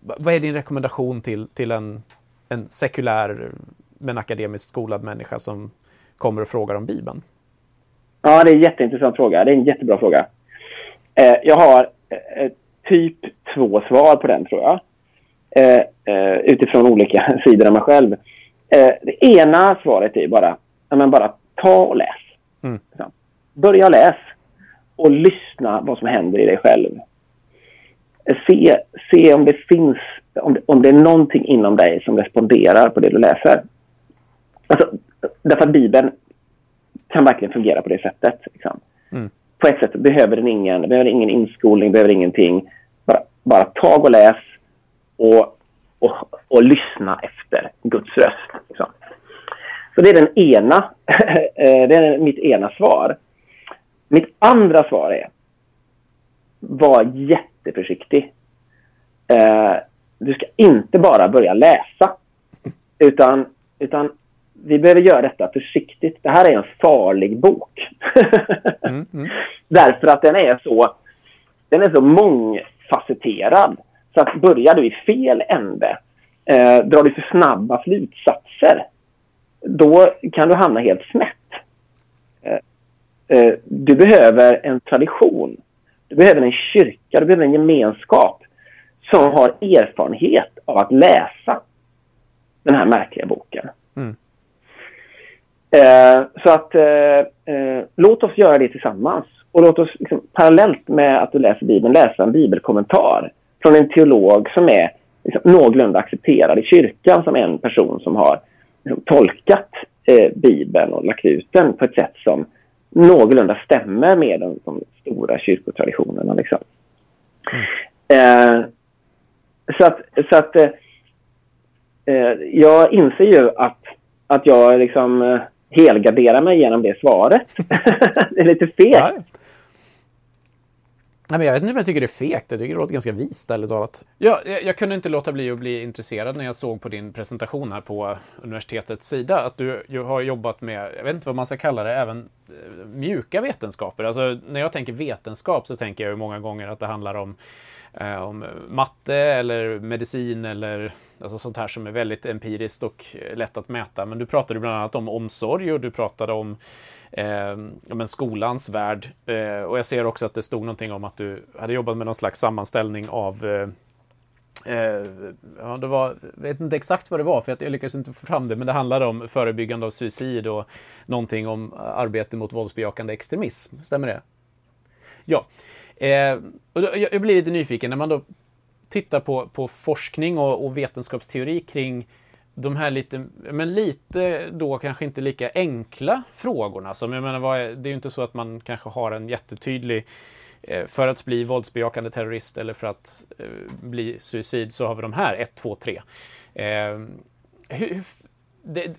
vad är din rekommendation till, till en, en sekulär men akademiskt skolad människa som kommer och frågar om Bibeln? Ja, det är en jätteintressant fråga. Det är en jättebra fråga. Eh, jag har eh, typ två svar på den, tror jag. Eh, eh utifrån olika [LAUGHS] sidor av mig själv. Eh, det ena svaret är bara, men bara ta och läs. Mm. Börja läs och lyssna vad som händer i dig själv. Se, se om det finns, om det, om det är någonting inom dig som responderar på det du läser. Alltså, därför att Bibeln kan verkligen fungera på det sättet. Liksom. Mm. På ett sätt behöver den ingen, behöver ingen inskolning, behöver ingenting. Bara, bara tag och läs och, och, och lyssna efter Guds röst. Liksom. Så det är den ena, [LAUGHS] det är mitt ena svar. Mitt andra svar är, var jätteförsiktig. Eh, du ska inte bara börja läsa, utan, utan vi behöver göra detta försiktigt. Det här är en farlig bok. [LAUGHS] mm, mm. Därför att den är så, den är så mångfacetterad. Så att börjar du i fel ände, eh, drar du för snabba slutsatser, då kan du hamna helt snett. Eh, eh, du behöver en tradition. Du behöver en kyrka, du behöver en gemenskap som har erfarenhet av att läsa den här märkliga boken. Mm. Eh, så att eh, eh, låt oss göra det tillsammans. Och låt oss liksom, parallellt med att du läser Bibeln läsa en bibelkommentar från en teolog som är liksom, någorlunda accepterad i kyrkan som en person som har liksom, tolkat eh, Bibeln och lagt ut den på ett sätt som någorlunda stämmer med de, de stora kyrkotraditionerna. Liksom. Mm. Eh, så att, så att eh, eh, jag inser ju att, att jag liksom eh, helgarderar mig genom det svaret. [LAUGHS] det är lite fegt. Nej, men jag vet inte om jag tycker det är fegt. Jag tycker det låter ganska vist, ärligt talat. Ja, jag, jag, kunde inte låta bli att bli intresserad när jag såg på din presentation här på universitetets sida att du har jobbat med, jag vet inte vad man ska kalla det, även eh, mjuka vetenskaper. Alltså, när jag tänker vetenskap så tänker jag ju många gånger att det handlar om eh, om matte eller medicin eller alltså sånt här som är väldigt empiriskt och eh, lätt att mäta. Men du pratade bland annat om omsorg och du pratade om eh, men skolans värld. Eh, och jag ser också att det stod någonting om att du hade jobbat med någon slags sammanställning av eh, eh ja, det var, jag vet inte exakt vad det var, för jag lyckades inte få fram det, men det handlade om förebyggande av suicid och någonting om arbete mot våldsbejakande extremism. Stämmer det? Ja. Eh, och då, jag blir lite nyfiken när man då titta på, på forskning och, och vetenskapsteori kring de här lite, men lite då kanske inte lika enkla frågorna. Som jag menar, är, det är ju inte så att man kanske har en jättetydlig eh, för att bli våldsbejakande terrorist eller för att eh, bli suicid så har vi de här 1, 2, 3.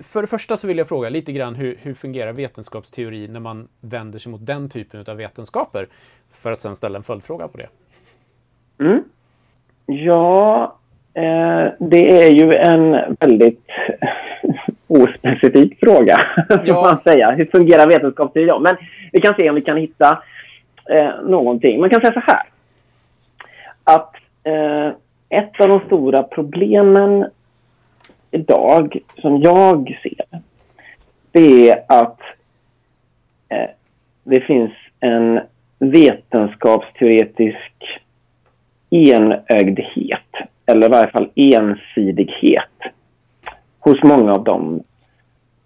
för det första så vill jag fråga lite grann hur, hur fungerar vetenskapsteori när man vänder sig mot den typen av vetenskaper? För att sen ställa en följdfråga på det. Mm. Ja, eh, det är ju en väldigt [LAUGHS] ospecifik fråga, [LAUGHS] ja. man säga. Hur fungerar vetenskapsteori då? Men vi kan se om vi kan hitta eh, någonting. Man kan säga så här. Att eh, ett av de stora problemen idag, som jag ser, det är att eh, det finns en vetenskapsteoretisk enögdhet, eller i varje fall ensidighet, hos många av dem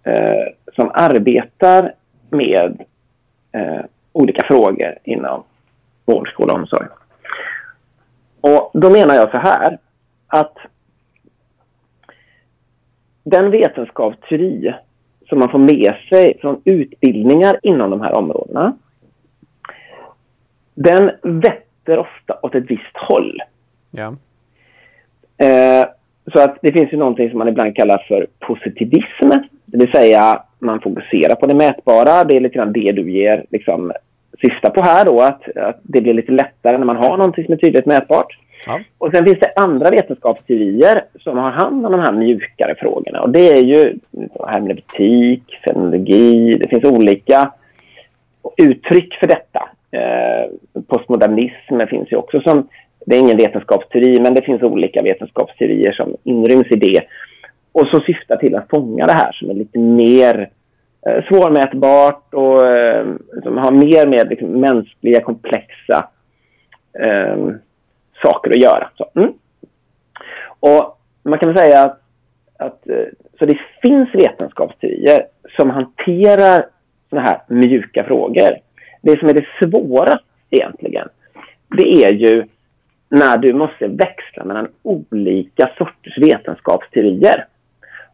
eh, som arbetar med eh, olika frågor inom vård, skola och omsorg. Och då menar jag så här att den vetenskapsteori som man får med sig från utbildningar inom de här områdena den vetter ofta åt ett visst håll. Ja. Eh, så att det finns ju någonting som man ibland kallar för positivism. Det vill säga man fokuserar på det mätbara. Det är lite grann det du ger liksom, syftar på här då. Att, att det blir lite lättare när man har någonting som är tydligt mätbart. Ja. Och sen finns det andra vetenskapsteorier som har hand om de här mjukare frågorna. Och det är ju hermeneutik, fenomenologi. Det finns olika uttryck för detta. Eh, postmodernismen postmodernism finns ju också som det är ingen vetenskapsteori, men det finns olika vetenskapsteorier som inryms i det. Och som syftar till att fånga det här som är lite mer eh, svårmätbart och eh, som har mer med liksom, mänskliga, komplexa eh, saker att göra. Så, mm. Och man kan väl säga att, att så det finns vetenskapsteorier som hanterar såna här mjuka frågor. Det som är det svåra egentligen, det är ju när du måste växla mellan olika sorters vetenskapsteorier.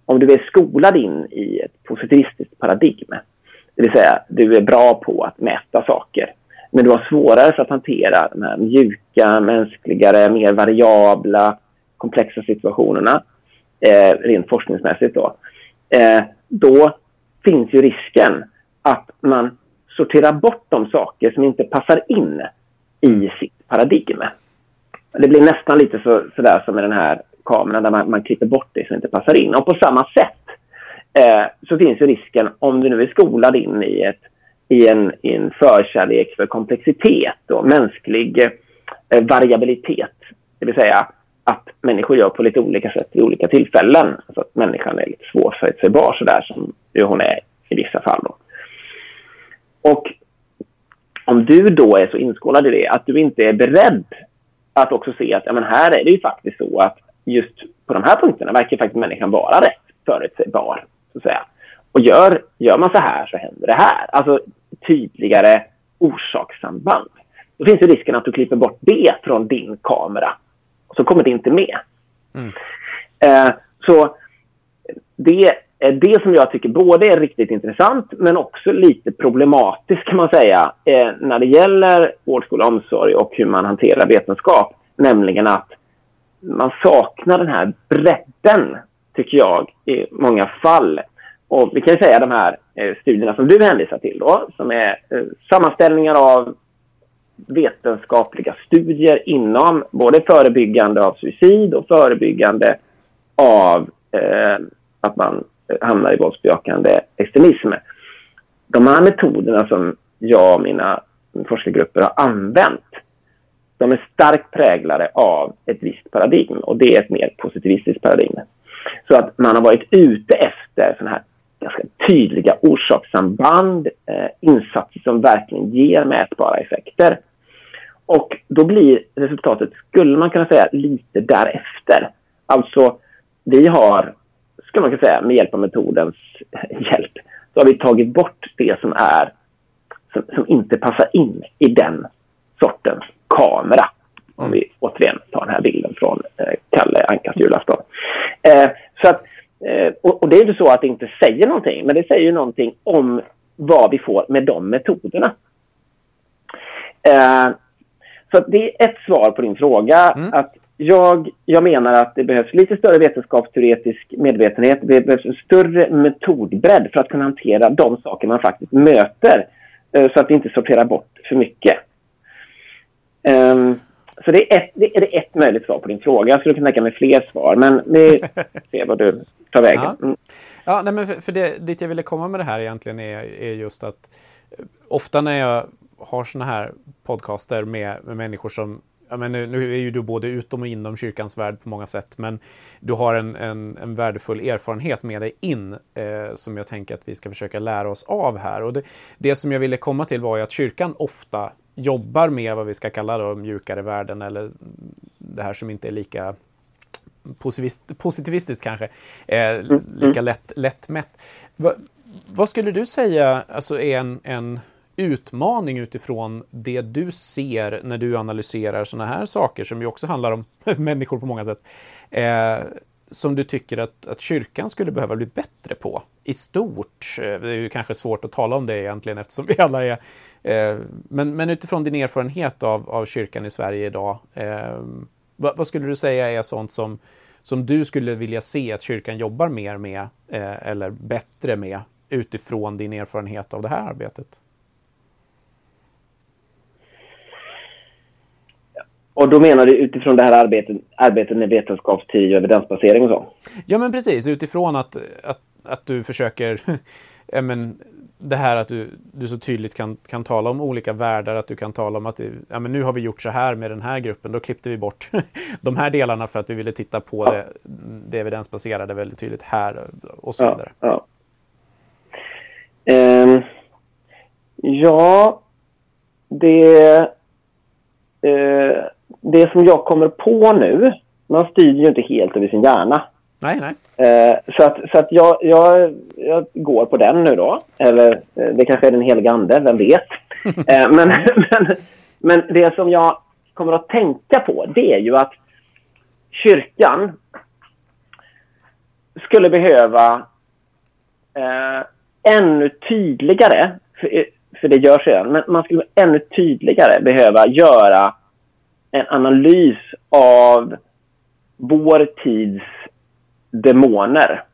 Om du är skolad in i ett positivistiskt paradigm, det vill säga du är bra på att mäta saker, men du har svårare för att hantera de här mjuka, mänskligare, mer variabla, komplexa situationerna, eh, rent forskningsmässigt då, eh, då finns ju risken att man sorterar bort de saker som inte passar in i sitt paradigm. Det blir nästan lite så, sådär som med den här kameran där man, man klipper bort det som inte passar in. Och på samma sätt eh, så finns ju risken om du nu är skolad in i, ett, i, en, i en förkärlek för komplexitet och mänsklig eh, variabilitet. Det vill säga att människor gör på lite olika sätt i olika tillfällen. Alltså att människan är lite svårförutsägbar sådär som hon är i vissa fall. Då. Och om du då är så inskolad i det att du inte är beredd att också se att ja, men här är det ju faktiskt så att just på de här punkterna verkar faktiskt människan vara rätt förutsägbar. Så att säga. Och gör, gör man så här så händer det här. Alltså tydligare orsakssamband. Då finns det risken att du klipper bort det från din kamera. Och så kommer det inte med. Mm. Eh, så det Eh, det som jag tycker både är riktigt intressant men också lite problematiskt kan man säga eh, när det gäller vård, skola omsorg och hur man hanterar vetenskap. Nämligen att man saknar den här bredden, tycker jag, i många fall. Och vi kan säga de här eh, studierna som du hänvisar till då, som är sammanställningar av vetenskapliga studier inom både förebyggande av suicid och förebyggande av eh, att man hamnar i våldsbejakande extremism. De här metoderna som jag och mina forskargrupper har använt de är starkt präglade av ett visst paradigm och det är ett mer positivistiskt paradigm. Så att man har varit ute efter sådana här ganska tydliga orsakssamband, eh, insatser som verkligen ger mätbara effekter. Och då blir resultatet, skulle man kunna säga, lite därefter. Alltså, vi har ska man kunna säga, med hjälp av metodens hjälp, så har vi tagit bort det som är som, som inte passar in i den sortens kamera. Om vi återigen tar den här bilden från eh, Kalle Ankas julafton. Eh, så att, eh, och, och, det är inte så att det inte säger någonting, men det säger någonting om vad vi får med de metoderna. Eh, så det är ett svar på din fråga. Mm. att jag, jag menar att det behövs lite större vetenskapsteoretisk medvetenhet. Det behövs en större metodbredd för att kunna hantera de saker man faktiskt möter. Eh, så att vi inte sorterar bort för mycket. Um, så det är, ett, det är ett möjligt svar på din fråga. Jag skulle kunna tänka mig fler svar, men vi [LAUGHS] ser vad du tar vägen. Mm. Ja, nej, men för, för det, dit jag ville komma med det här egentligen är, är just att ofta när jag har såna här podcaster med, med människor som ja, men nu, är ju du både utom och inom kyrkans värld på många sätt, men du har en, en, en värdefull erfarenhet med dig in eh, som jag tänker att vi ska försöka lära oss av här. Och det, det som jag ville komma till var ju att kyrkan ofta jobbar med vad vi ska kalla då mjukare värden eller det här som inte är lika positivistiskt kanske, eh, mm, lika mm. lätt, lättmätt. Va, vad skulle du säga alltså är en, en utmaning utifrån det du ser när du analyserar sådana här saker som ju också handlar om [LAUGHS] människor på många sätt. Eh, som du tycker att, att kyrkan skulle behöva bli bättre på i stort? Eh, det är ju kanske svårt att tala om det egentligen eftersom vi alla är... Eh, men, men utifrån din erfarenhet av, av kyrkan i Sverige idag, eh, vad, vad, skulle du säga är sånt som, som du skulle vilja se att kyrkan jobbar mer med eh, eller bättre med utifrån din erfarenhet av det här arbetet? Och då menar du utifrån det här arbetet, arbetet med vetenskapsteori och evidensbasering och så? Ja, men precis. Utifrån att, att, att du försöker... [LAUGHS] ja, men, det här att du, du så tydligt kan, kan tala om olika världar, att du kan tala om att ja, men nu har vi gjort så här med den här gruppen, då klippte vi bort [LAUGHS] de här delarna för att vi ville titta på ja. det, det evidensbaserade väldigt tydligt här och så vidare. Ja, um, ja det... Uh, det som jag kommer på nu, man styr ju inte helt över sin hjärna. Nej, nej. Eh, så att, så att jag, jag, jag går på den nu då. Eller eh, det kanske är den heliga ande, vem vet. [LAUGHS] eh, men, men, men det som jag kommer att tänka på det är ju att kyrkan skulle behöva eh, ännu tydligare, för, för det görs redan, men man skulle ännu tydligare behöva göra en analys av vår tids demoner.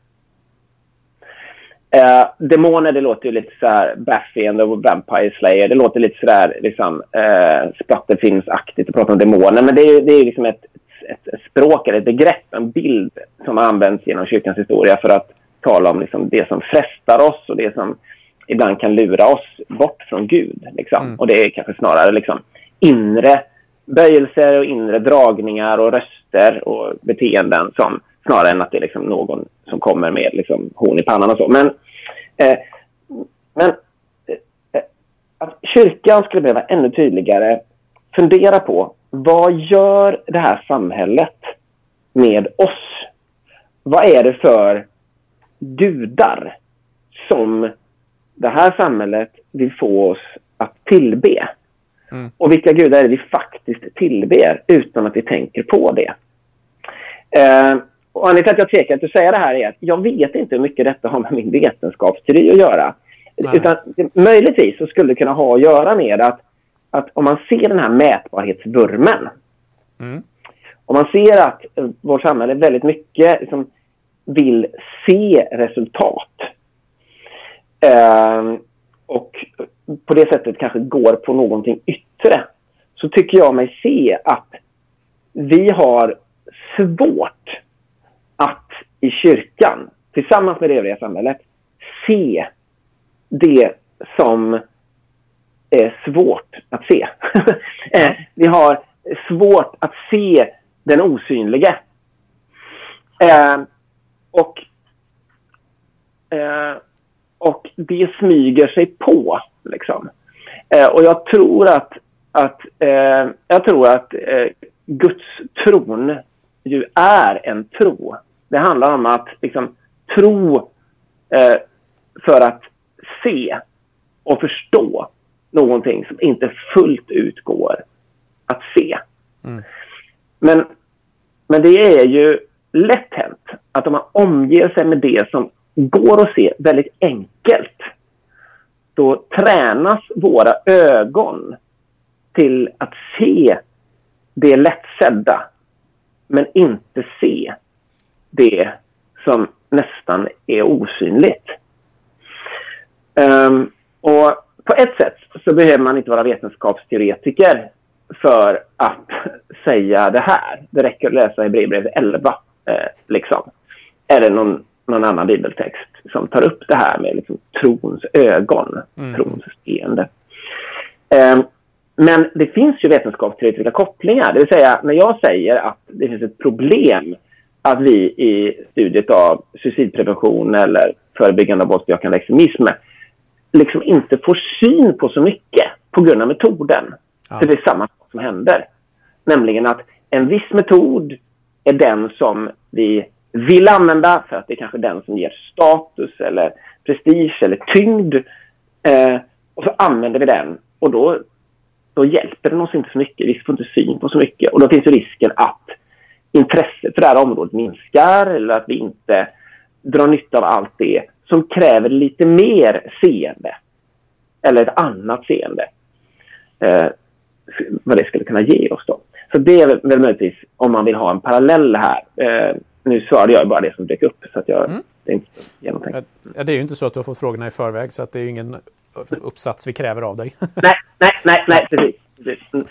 Eh, demoner, det låter ju lite så här Buffy and the Vampire Slayer. Det låter lite så där liksom, eh, splatterfilmsaktigt att prata om demoner. Men det är ju det är liksom ett, ett, ett språk, eller ett begrepp, en bild som används genom kyrkans historia för att tala om liksom, det som frestar oss och det som ibland kan lura oss bort från Gud. Liksom. Mm. Och det är kanske snarare liksom, inre böjelser och inre dragningar och röster och beteenden som snarare än att det är liksom någon som kommer med liksom horn i pannan och så. Men, eh, men eh, eh, att kyrkan skulle behöva ännu tydligare fundera på vad gör det här samhället med oss? Vad är det för gudar som det här samhället vill få oss att tillbe? Mm. Och vilka gudar är det vi faktiskt tillber utan att vi tänker på det? Eh, och anledningen till att jag tvekar att säga det här är att jag vet inte hur mycket detta har med min vetenskapsteori att göra. Nej. Utan möjligtvis så skulle det kunna ha att göra med att, att om man ser den här mätbarhetsvurmen. Mm. Om man ser att eh, vårt samhälle väldigt mycket liksom, vill se resultat. Eh, och på det sättet kanske går på någonting yttre. Så tycker jag mig se att vi har svårt att i kyrkan, tillsammans med det övriga samhället, se det som är svårt att se. [LAUGHS] Eh, vi har svårt att se den osynlige. Eh, och, eh, och det smyger sig på. Liksom. Eh, och jag tror att, att, eh, jag tror att eh, Guds tron ju är en tro. Det handlar om att liksom, tro eh, för att se och förstå någonting som inte fullt ut går att se. Mm. Men, men det är ju lätt hänt att om man omger sig med det som går att se väldigt enkelt då tränas våra ögon till att se det lättsedda men inte se det som nästan är osynligt. Um, och på ett sätt så behöver man inte vara vetenskapsteoretiker för att [LAUGHS] säga det här. Det räcker att läsa Hebreerbrevet 11. Eh, liksom. Eller någon, någon annan bibeltext som tar upp det här med liksom, trons ögon, mm. trons seende. Um, men det finns ju vetenskapsteoretiska kopplingar. Det vill säga, när jag säger att det finns ett problem att vi i studiet av suicidprevention eller förebyggande av våldsbejakande extremism liksom inte får syn på så mycket på grund av metoden. Ja. Så det är samma sak som händer. Nämligen att en viss metod är den som vi vill använda för att det är kanske den som ger status eller prestige eller tyngd. Eh, och så använder vi den och då, då hjälper den oss inte så mycket. Vi får inte syn på så mycket och då finns ju risken att intresset för det här området minskar eller att vi inte drar nytta av allt det som kräver lite mer seende. Eller ett annat seende. Eh, vad det skulle kunna ge oss då. Så det är väl möjligtvis om man vill ha en parallell här. Eh, nu svarade jag bara det som dök upp så att jag, mm. det är inte genomtänkt. Ja, det är ju inte så att du har fått frågorna i förväg så att det är ingen uppsats vi kräver av dig. [LAUGHS] nej, nej, nej, nej precis. precis. Mm.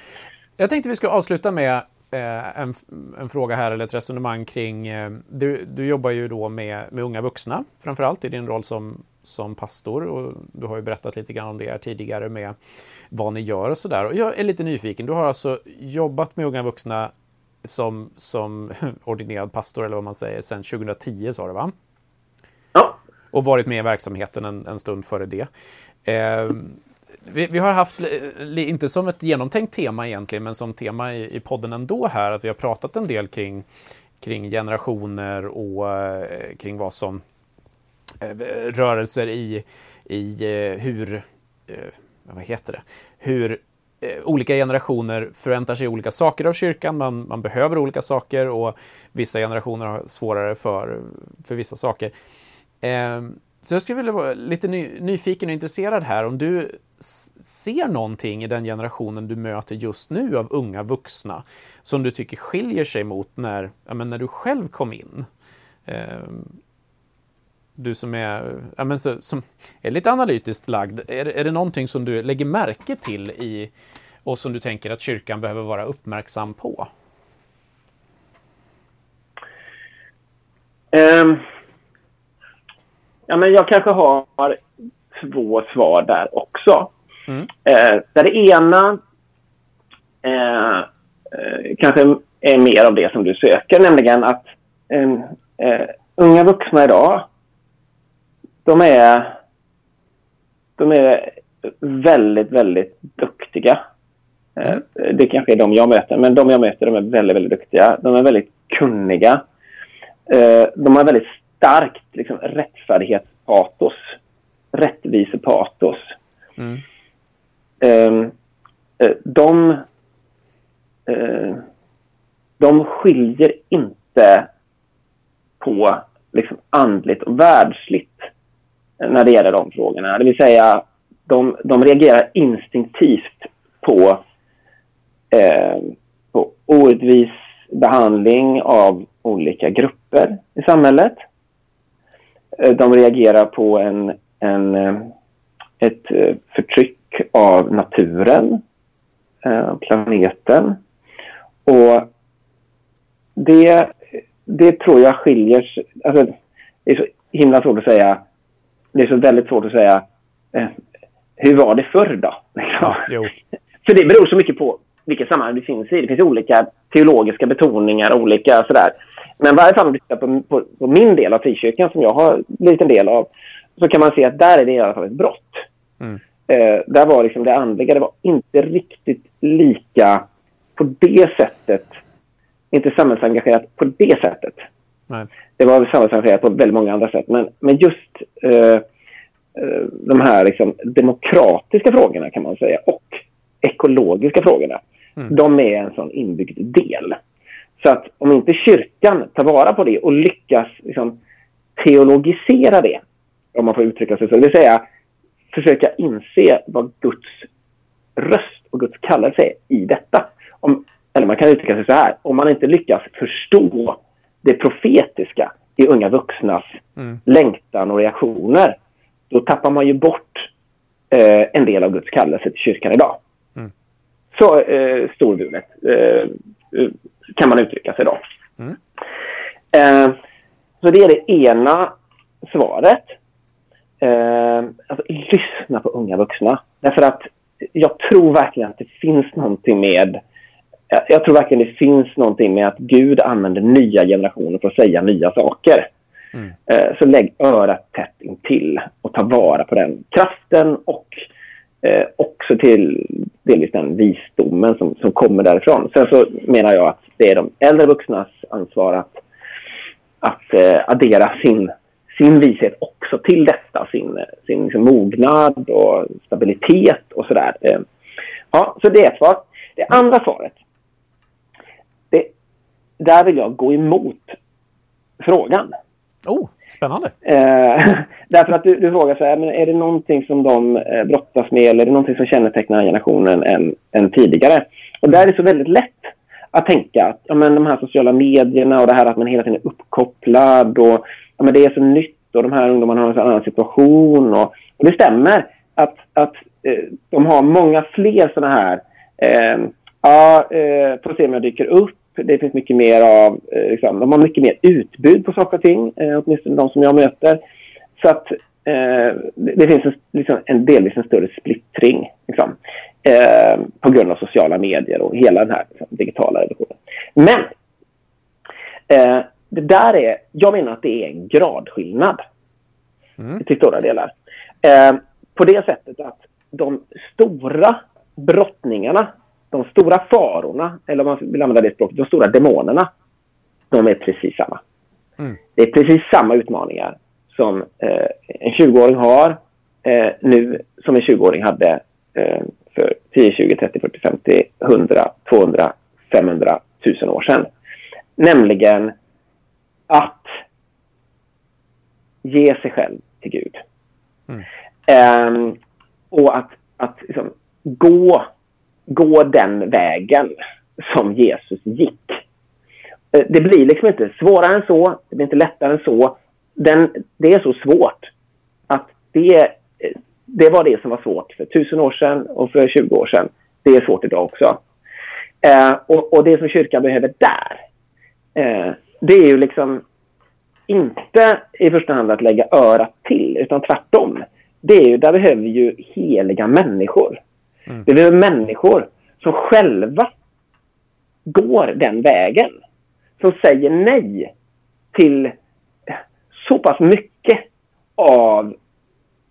Jag tänkte vi ska avsluta med eh, en, en, fråga här eller ett resonemang kring... Eh, du, du jobbar ju då med, med unga vuxna framför allt i din roll som, som pastor och du har ju berättat lite grann om det här tidigare med vad ni gör och sådär. Och jag är lite nyfiken. Du har alltså jobbat med unga vuxna som, som [LAUGHS] ordinerad pastor eller vad man säger sedan 2010 sa du va? Ja. Och varit med i verksamheten en, en stund före det. Eh, vi, vi, har haft, inte som ett genomtänkt tema egentligen, men som tema i, i podden ändå här, att vi har pratat en del kring, kring generationer och eh, kring vad som eh, rörelser i, i eh, hur, eh, vad heter det, hur Eh, olika generationer förväntar sig olika saker av kyrkan, man, man behöver olika saker och vissa generationer har svårare för, för vissa saker. Eh, så jag skulle vilja vara lite ny, nyfiken och intresserad här om du ser någonting i den generationen du möter just nu av unga vuxna som du tycker skiljer sig mot när, ja, men när du själv kom in? Eh, du som är, ja, men så, som är lite analytiskt lagd, är, är det någonting som du lägger märke till i och som du tänker att kyrkan behöver vara uppmärksam på? Um, ja, men jag kanske har två svar där också. Mm. Eh, där det ena eh, eh, kanske är mer av det som du söker, nämligen att eh, unga vuxna idag, de är, de är väldigt, väldigt duktiga. Eh, mm. Det kanske är de jag möter, men de jag möter de är väldigt, väldigt duktiga. De är väldigt kunniga. Eh, de har väldigt starkt liksom, rättfärdighetspatos rättvisepatos. Mm. Ehm, eh, de, de skiljer inte på liksom, andligt och världsligt när det gäller de frågorna. Det vill säga, de, de reagerar instinktivt på, eh, på orättvis behandling av olika grupper i samhället. Eh, de reagerar på en en, eh, ett eh, förtryck av naturen, planeten. Och det, det tror jag skiljer sig... Alltså, det är så himla svårt att säga. Det är så väldigt svårt att säga. Eh, hur var det förr då? [LAUGHS] Ja, För det beror så mycket på vilket sammanhang det finns i. Det finns olika teologiska betoningar, olika sådär. Men varje fall om du tittar på, på, på, min del av frikyrkan som jag har blivit en del av så kan man se att där är det i alla fall ett brott. Mm. Eh, där var liksom det andliga, det var inte riktigt lika på det sättet. Inte samhällsengagerat på det sättet. Nej. Det var samhällsengagerat på väldigt många andra sätt. Men, men just eh, eh, de här liksom, demokratiska frågorna kan man säga och ekologiska frågorna. Mm. De är en sån inbyggd del. Så att om inte kyrkan tar vara på det och lyckas liksom, teologisera det om man får uttrycka sig så. Det vill säga försöka inse vad Guds röst och Guds kallelse är i detta. Om, eller man kan uttrycka sig så här. Om man inte lyckas förstå det profetiska i unga vuxnas mm. längtan och reaktioner, då tappar man ju bort eh, en del av Guds kallelse till kyrkan idag. Mm. Så eh, storvulet eh, kan man uttrycka sig då. Mm. Eh, så det är det ena svaret eh, alltså, lyssna på unga vuxna. Därför att jag tror verkligen att det finns någonting med jag tror verkligen det finns någonting med att Gud använder nya generationer för att säga nya saker. Mm. Eh, så lägg örat tätt intill och ta vara på den kraften och eh, också till delvis den visdomen som, som kommer därifrån. Sen så menar jag att det är de äldre vuxnas ansvar att, att eh, addera sin sin vishet också till detta, sin, sin liksom mognad och stabilitet och sådär. Eh, ja, så det är ett svar. Det andra svaret, där vill jag gå emot frågan. Oh, spännande. Eh, [LAUGHS] därför att du, du frågar så här, men är det någonting som de eh, brottas med eller är det någonting som kännetecknar generationen än, än tidigare? Och där är det så väldigt lätt att tänka att ja, men de här sociala medierna och det här att man hela tiden är uppkopplad och ja, men det är så nytt och de här ungdomarna har en annan situation. Och, och det stämmer att, att eh, de har många fler sådana här eh, ja, eh, får se om jag dyker upp. Det finns mycket mer av, eh, liksom, de har mycket mer utbud på saker och ting, eh, åtminstone de som jag möter. Så att eh, det finns en, liksom, en delvis en större splittring liksom, eh, på grund av sociala medier och hela den här liksom, digitala revolutionen. Men eh, det där är, jag menar att det är en gradskillnad mm. till stora delar. Eh, på det sättet att de stora brottningarna, de stora farorna, eller om man vill använda det språket, de stora demonerna, de är precis samma. Mm. Det är precis samma utmaningar som eh, en 20-åring har eh, nu som en 20-åring hade eh, för 10, 20, 30, 40, 50, 100, 200, 500, 1000 år sedan. Nämligen att ge sig själv till Gud. Mm. Um, och att, att liksom, gå, gå den vägen som Jesus gick. Eh, det blir liksom inte svårare än så, det blir inte lättare än så. Den, det är så svårt att det, eh, det var det som var svårt för tusen år sedan och för 20 år sedan. Det är svårt idag också. Eh, och, och, det som kyrkan behöver där, eh, det är ju liksom inte i första hand att lägga örat till, utan tvärtom. Det är ju, där behöver vi ju heliga människor. Mm. Vi behöver människor som själva går den vägen. Som säger nej till så pass mycket av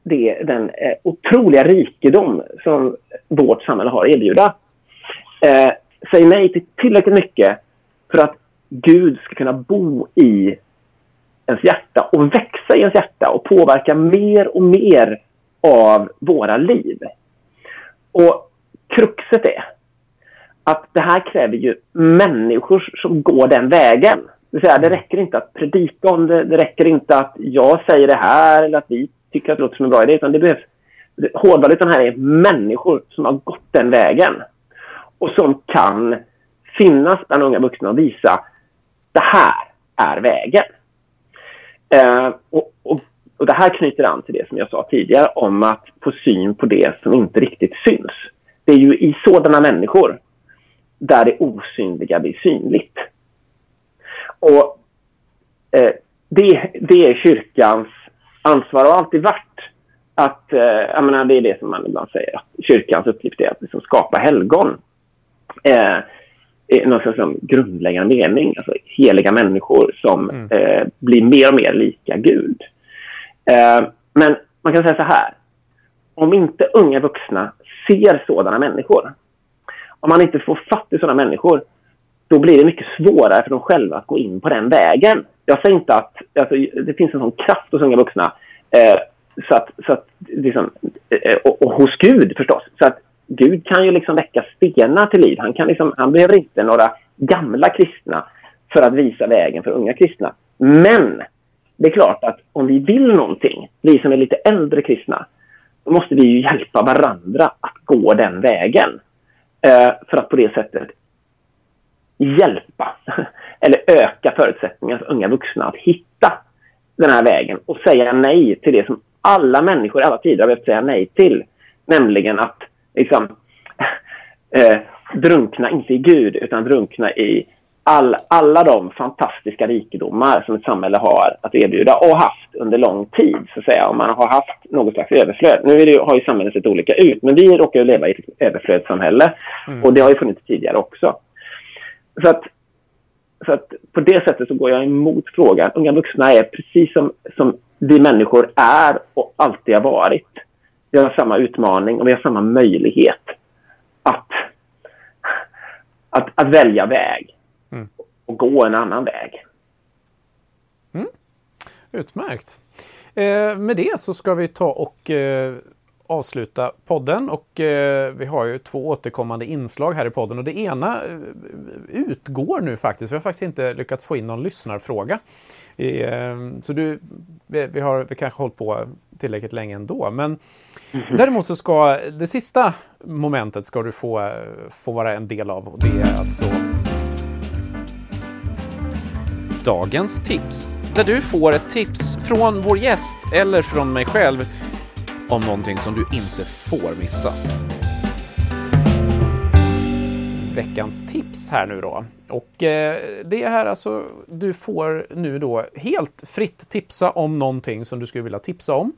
det, den eh, otroliga rikedom som vårt samhälle har att erbjuda. Eh, säger nej till tillräckligt mycket för att Gud ska kunna bo i ens hjärta och växa i ens hjärta och påverka mer och mer av våra liv. Och kruxet är att det här kräver ju människor som går den vägen. Det, säga, det räcker inte att predika om det, det räcker inte att jag säger det här eller att vi tycker att det låter som en bra idé, utan det behövs Hårdvalutan här är människor som har gått den vägen och som kan finnas bland unga vuxna och visa det här är vägen. Eh, och, och, och, det här knyter an till det som jag sa tidigare om att få syn på det som inte riktigt syns. Det är ju i sådana människor där det osynliga blir synligt. Och eh, det, det är kyrkans ansvar och alltid varit att, eh, jag menar, det är det som man ibland säger, att kyrkans uppgift är att liksom skapa helgon. Eh, någon slags grundläggande mening. Alltså heliga människor som mm. eh, blir mer och mer lika Gud. Eh, men man kan säga så här. Om inte unga vuxna ser sådana människor, om man inte får fatt i sådana människor, då blir det mycket svårare för dem själva att gå in på den vägen. Jag säger inte att alltså, det finns en sån kraft hos unga vuxna, eh, så att, så att liksom, eh, och, och, hos Gud förstås, så att Gud kan ju liksom väcka stenar till liv. Han, kan liksom, han behöver inte några gamla kristna för att visa vägen för unga kristna. Men det är klart att om vi vill någonting, vi som är lite äldre kristna, då måste vi ju hjälpa varandra att gå den vägen. Eh, för att på det sättet hjälpa [LAUGHS] eller öka förutsättningarna för unga vuxna att hitta den här vägen och säga nej till det som alla människor i alla tider har behövt säga nej till. Nämligen att liksom, [LAUGHS] eh, drunkna inte i Gud utan drunkna i all, alla de fantastiska rikedomar som ett samhälle har att erbjuda och haft under lång tid. så att säga. Om man har haft något slags överflöd. Nu det, har ju samhället sett olika ut, men vi råkar ju leva i ett överflödssamhälle mm. och det har ju funnits tidigare också. Så att, så att på det sättet så går jag emot frågan. Unga vuxna är precis som, som vi människor är och alltid har varit. Vi har samma utmaning och vi har samma möjlighet att, att, att välja väg. Och gå en annan väg. Mm. Utmärkt. Eh, med det så ska vi ta och eh, avsluta podden och eh, vi har ju två återkommande inslag här i podden och det ena eh, utgår nu faktiskt. Vi har faktiskt inte lyckats få in någon lyssnarfråga. Eh, så du, vi, vi har vi kanske hållit på tillräckligt länge ändå. Men mm däremot så ska det sista momentet ska du få, få vara en del av och det är alltså dagens tips. Där du får ett tips från vår gäst eller från mig själv om någonting som du inte får missa. Veckans tips här nu då. Och eh, det är här alltså, du får nu då helt fritt tipsa om någonting som du skulle vilja tipsa om.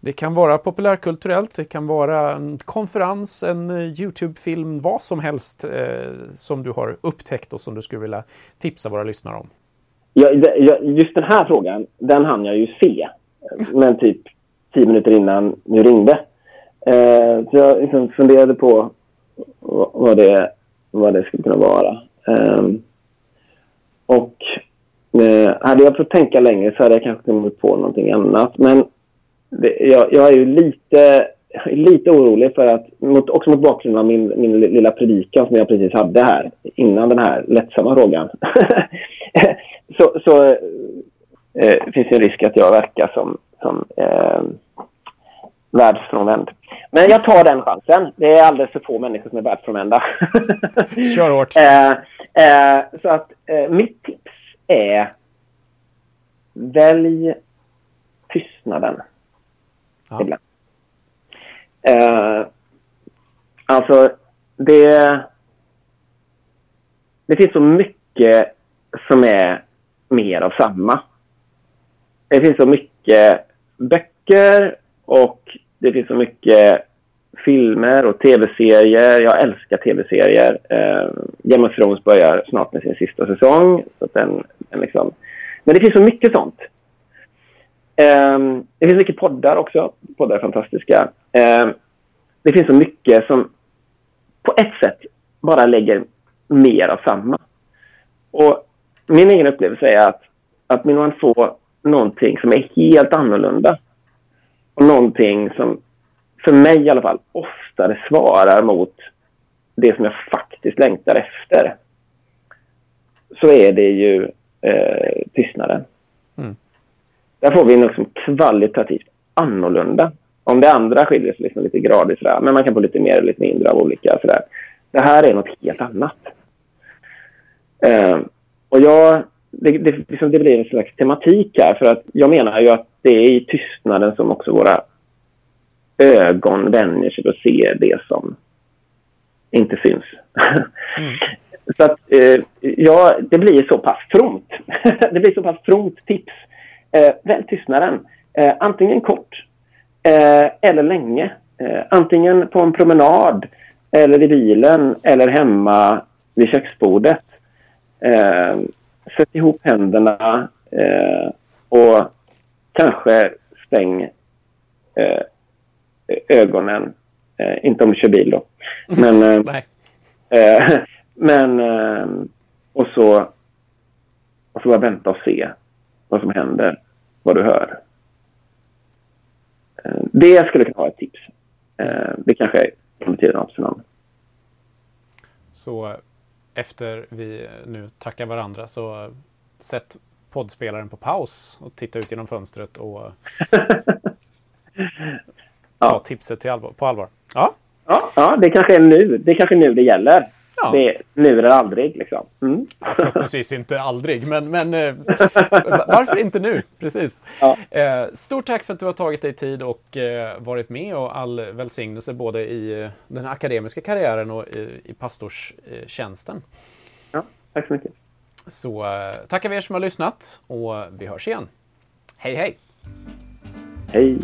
Det kan vara populärkulturellt, det kan vara en konferens, en eh, YouTube-film, vad som helst eh, som du har upptäckt och som du skulle vilja tipsa våra lyssnare om. Ja, just den här frågan, den hann jag ju se. Men typ tio minuter innan du ringde. Eh, så jag liksom funderade på vad det, vad det skulle kunna vara. Eh, och eh, hade jag fått tänka längre så hade jag kanske kommit på någonting annat. Men det, jag, jag, är ju lite, lite orolig för att, mot, också mot bakgrund av min, min lilla predikan som jag precis hade här innan den här lättsamma frågan. [LAUGHS] så, så eh, finns det en risk att jag verkar som som eh, världsfrånvänd. Men jag tar den chansen. Det är alldeles för få människor som är världsfrånvända. [LAUGHS] Kör hårt. Eh, eh, så att eh, mitt tips är välj tystnaden. Ja. Ibland. Eh, alltså, det, det finns så mycket som är mer av samma. Det finns så mycket böcker och det finns så mycket filmer och tv-serier. Jag älskar tv-serier. Eh, Game of Thrones börjar snart med sin sista säsong. Så den, den liksom... Men det finns så mycket sånt. Eh, det finns mycket poddar också. Poddar är fantastiska. Eh, det finns så mycket som på ett sätt bara lägger mer av samma. Och min egen upplevelse är att, att man få någonting som är helt annorlunda. Och någonting som, för mig i alla fall, oftare svarar mot det som jag faktiskt längtar efter. Så är det ju eh, tystnaden. Mm. Där får vi något som kvalitativt annorlunda. Om det andra skiljer sig liksom lite gradvis, men man kan få lite mer eller lite mindre av olika. Sådär. Det här är något helt annat. Eh, och jag det, det, liksom det blir en slags tematik här. För att jag menar ju att det är i tystnaden som också våra ögon vänjer sig att se det som inte syns. Mm. [LAUGHS] så att, eh, ja, det blir så pass fromt. [LAUGHS] det blir så pass fromt tips. Eh, välj tystnaden. Eh, antingen kort eh, eller länge. Eh, antingen på en promenad eller i bilen eller hemma vid köksbordet. Eh, sätt ihop händerna eh, och kanske stäng eh, ögonen. Eh, inte om du kör bil då. [LAUGHS] Men, eh, eh, men och så och så bara vänta och se vad som händer, vad du hör. Det skulle kunna vara ett tips. Det kanske under tiden av namn. Så efter vi nu tackar varandra så sätt poddspelaren på paus och titta ut genom fönstret och [LAUGHS] ta ja. tipset till allvar, på allvar. Ja. Ja, ja, det kanske är nu. Det är kanske nu det gäller. Ja. Det, nu eller aldrig. Liksom. Mm. Förhoppningsvis inte aldrig, men, men eh, [LAUGHS] varför inte nu? Precis. Ja. Eh, stort tack för att du har tagit dig tid och eh, varit med och all välsignelse både i den akademiska karriären och i, i pastorstjänsten. Ja, tack så mycket. Så tackar vi er som har lyssnat och vi hörs igen. Hej hej! Hej!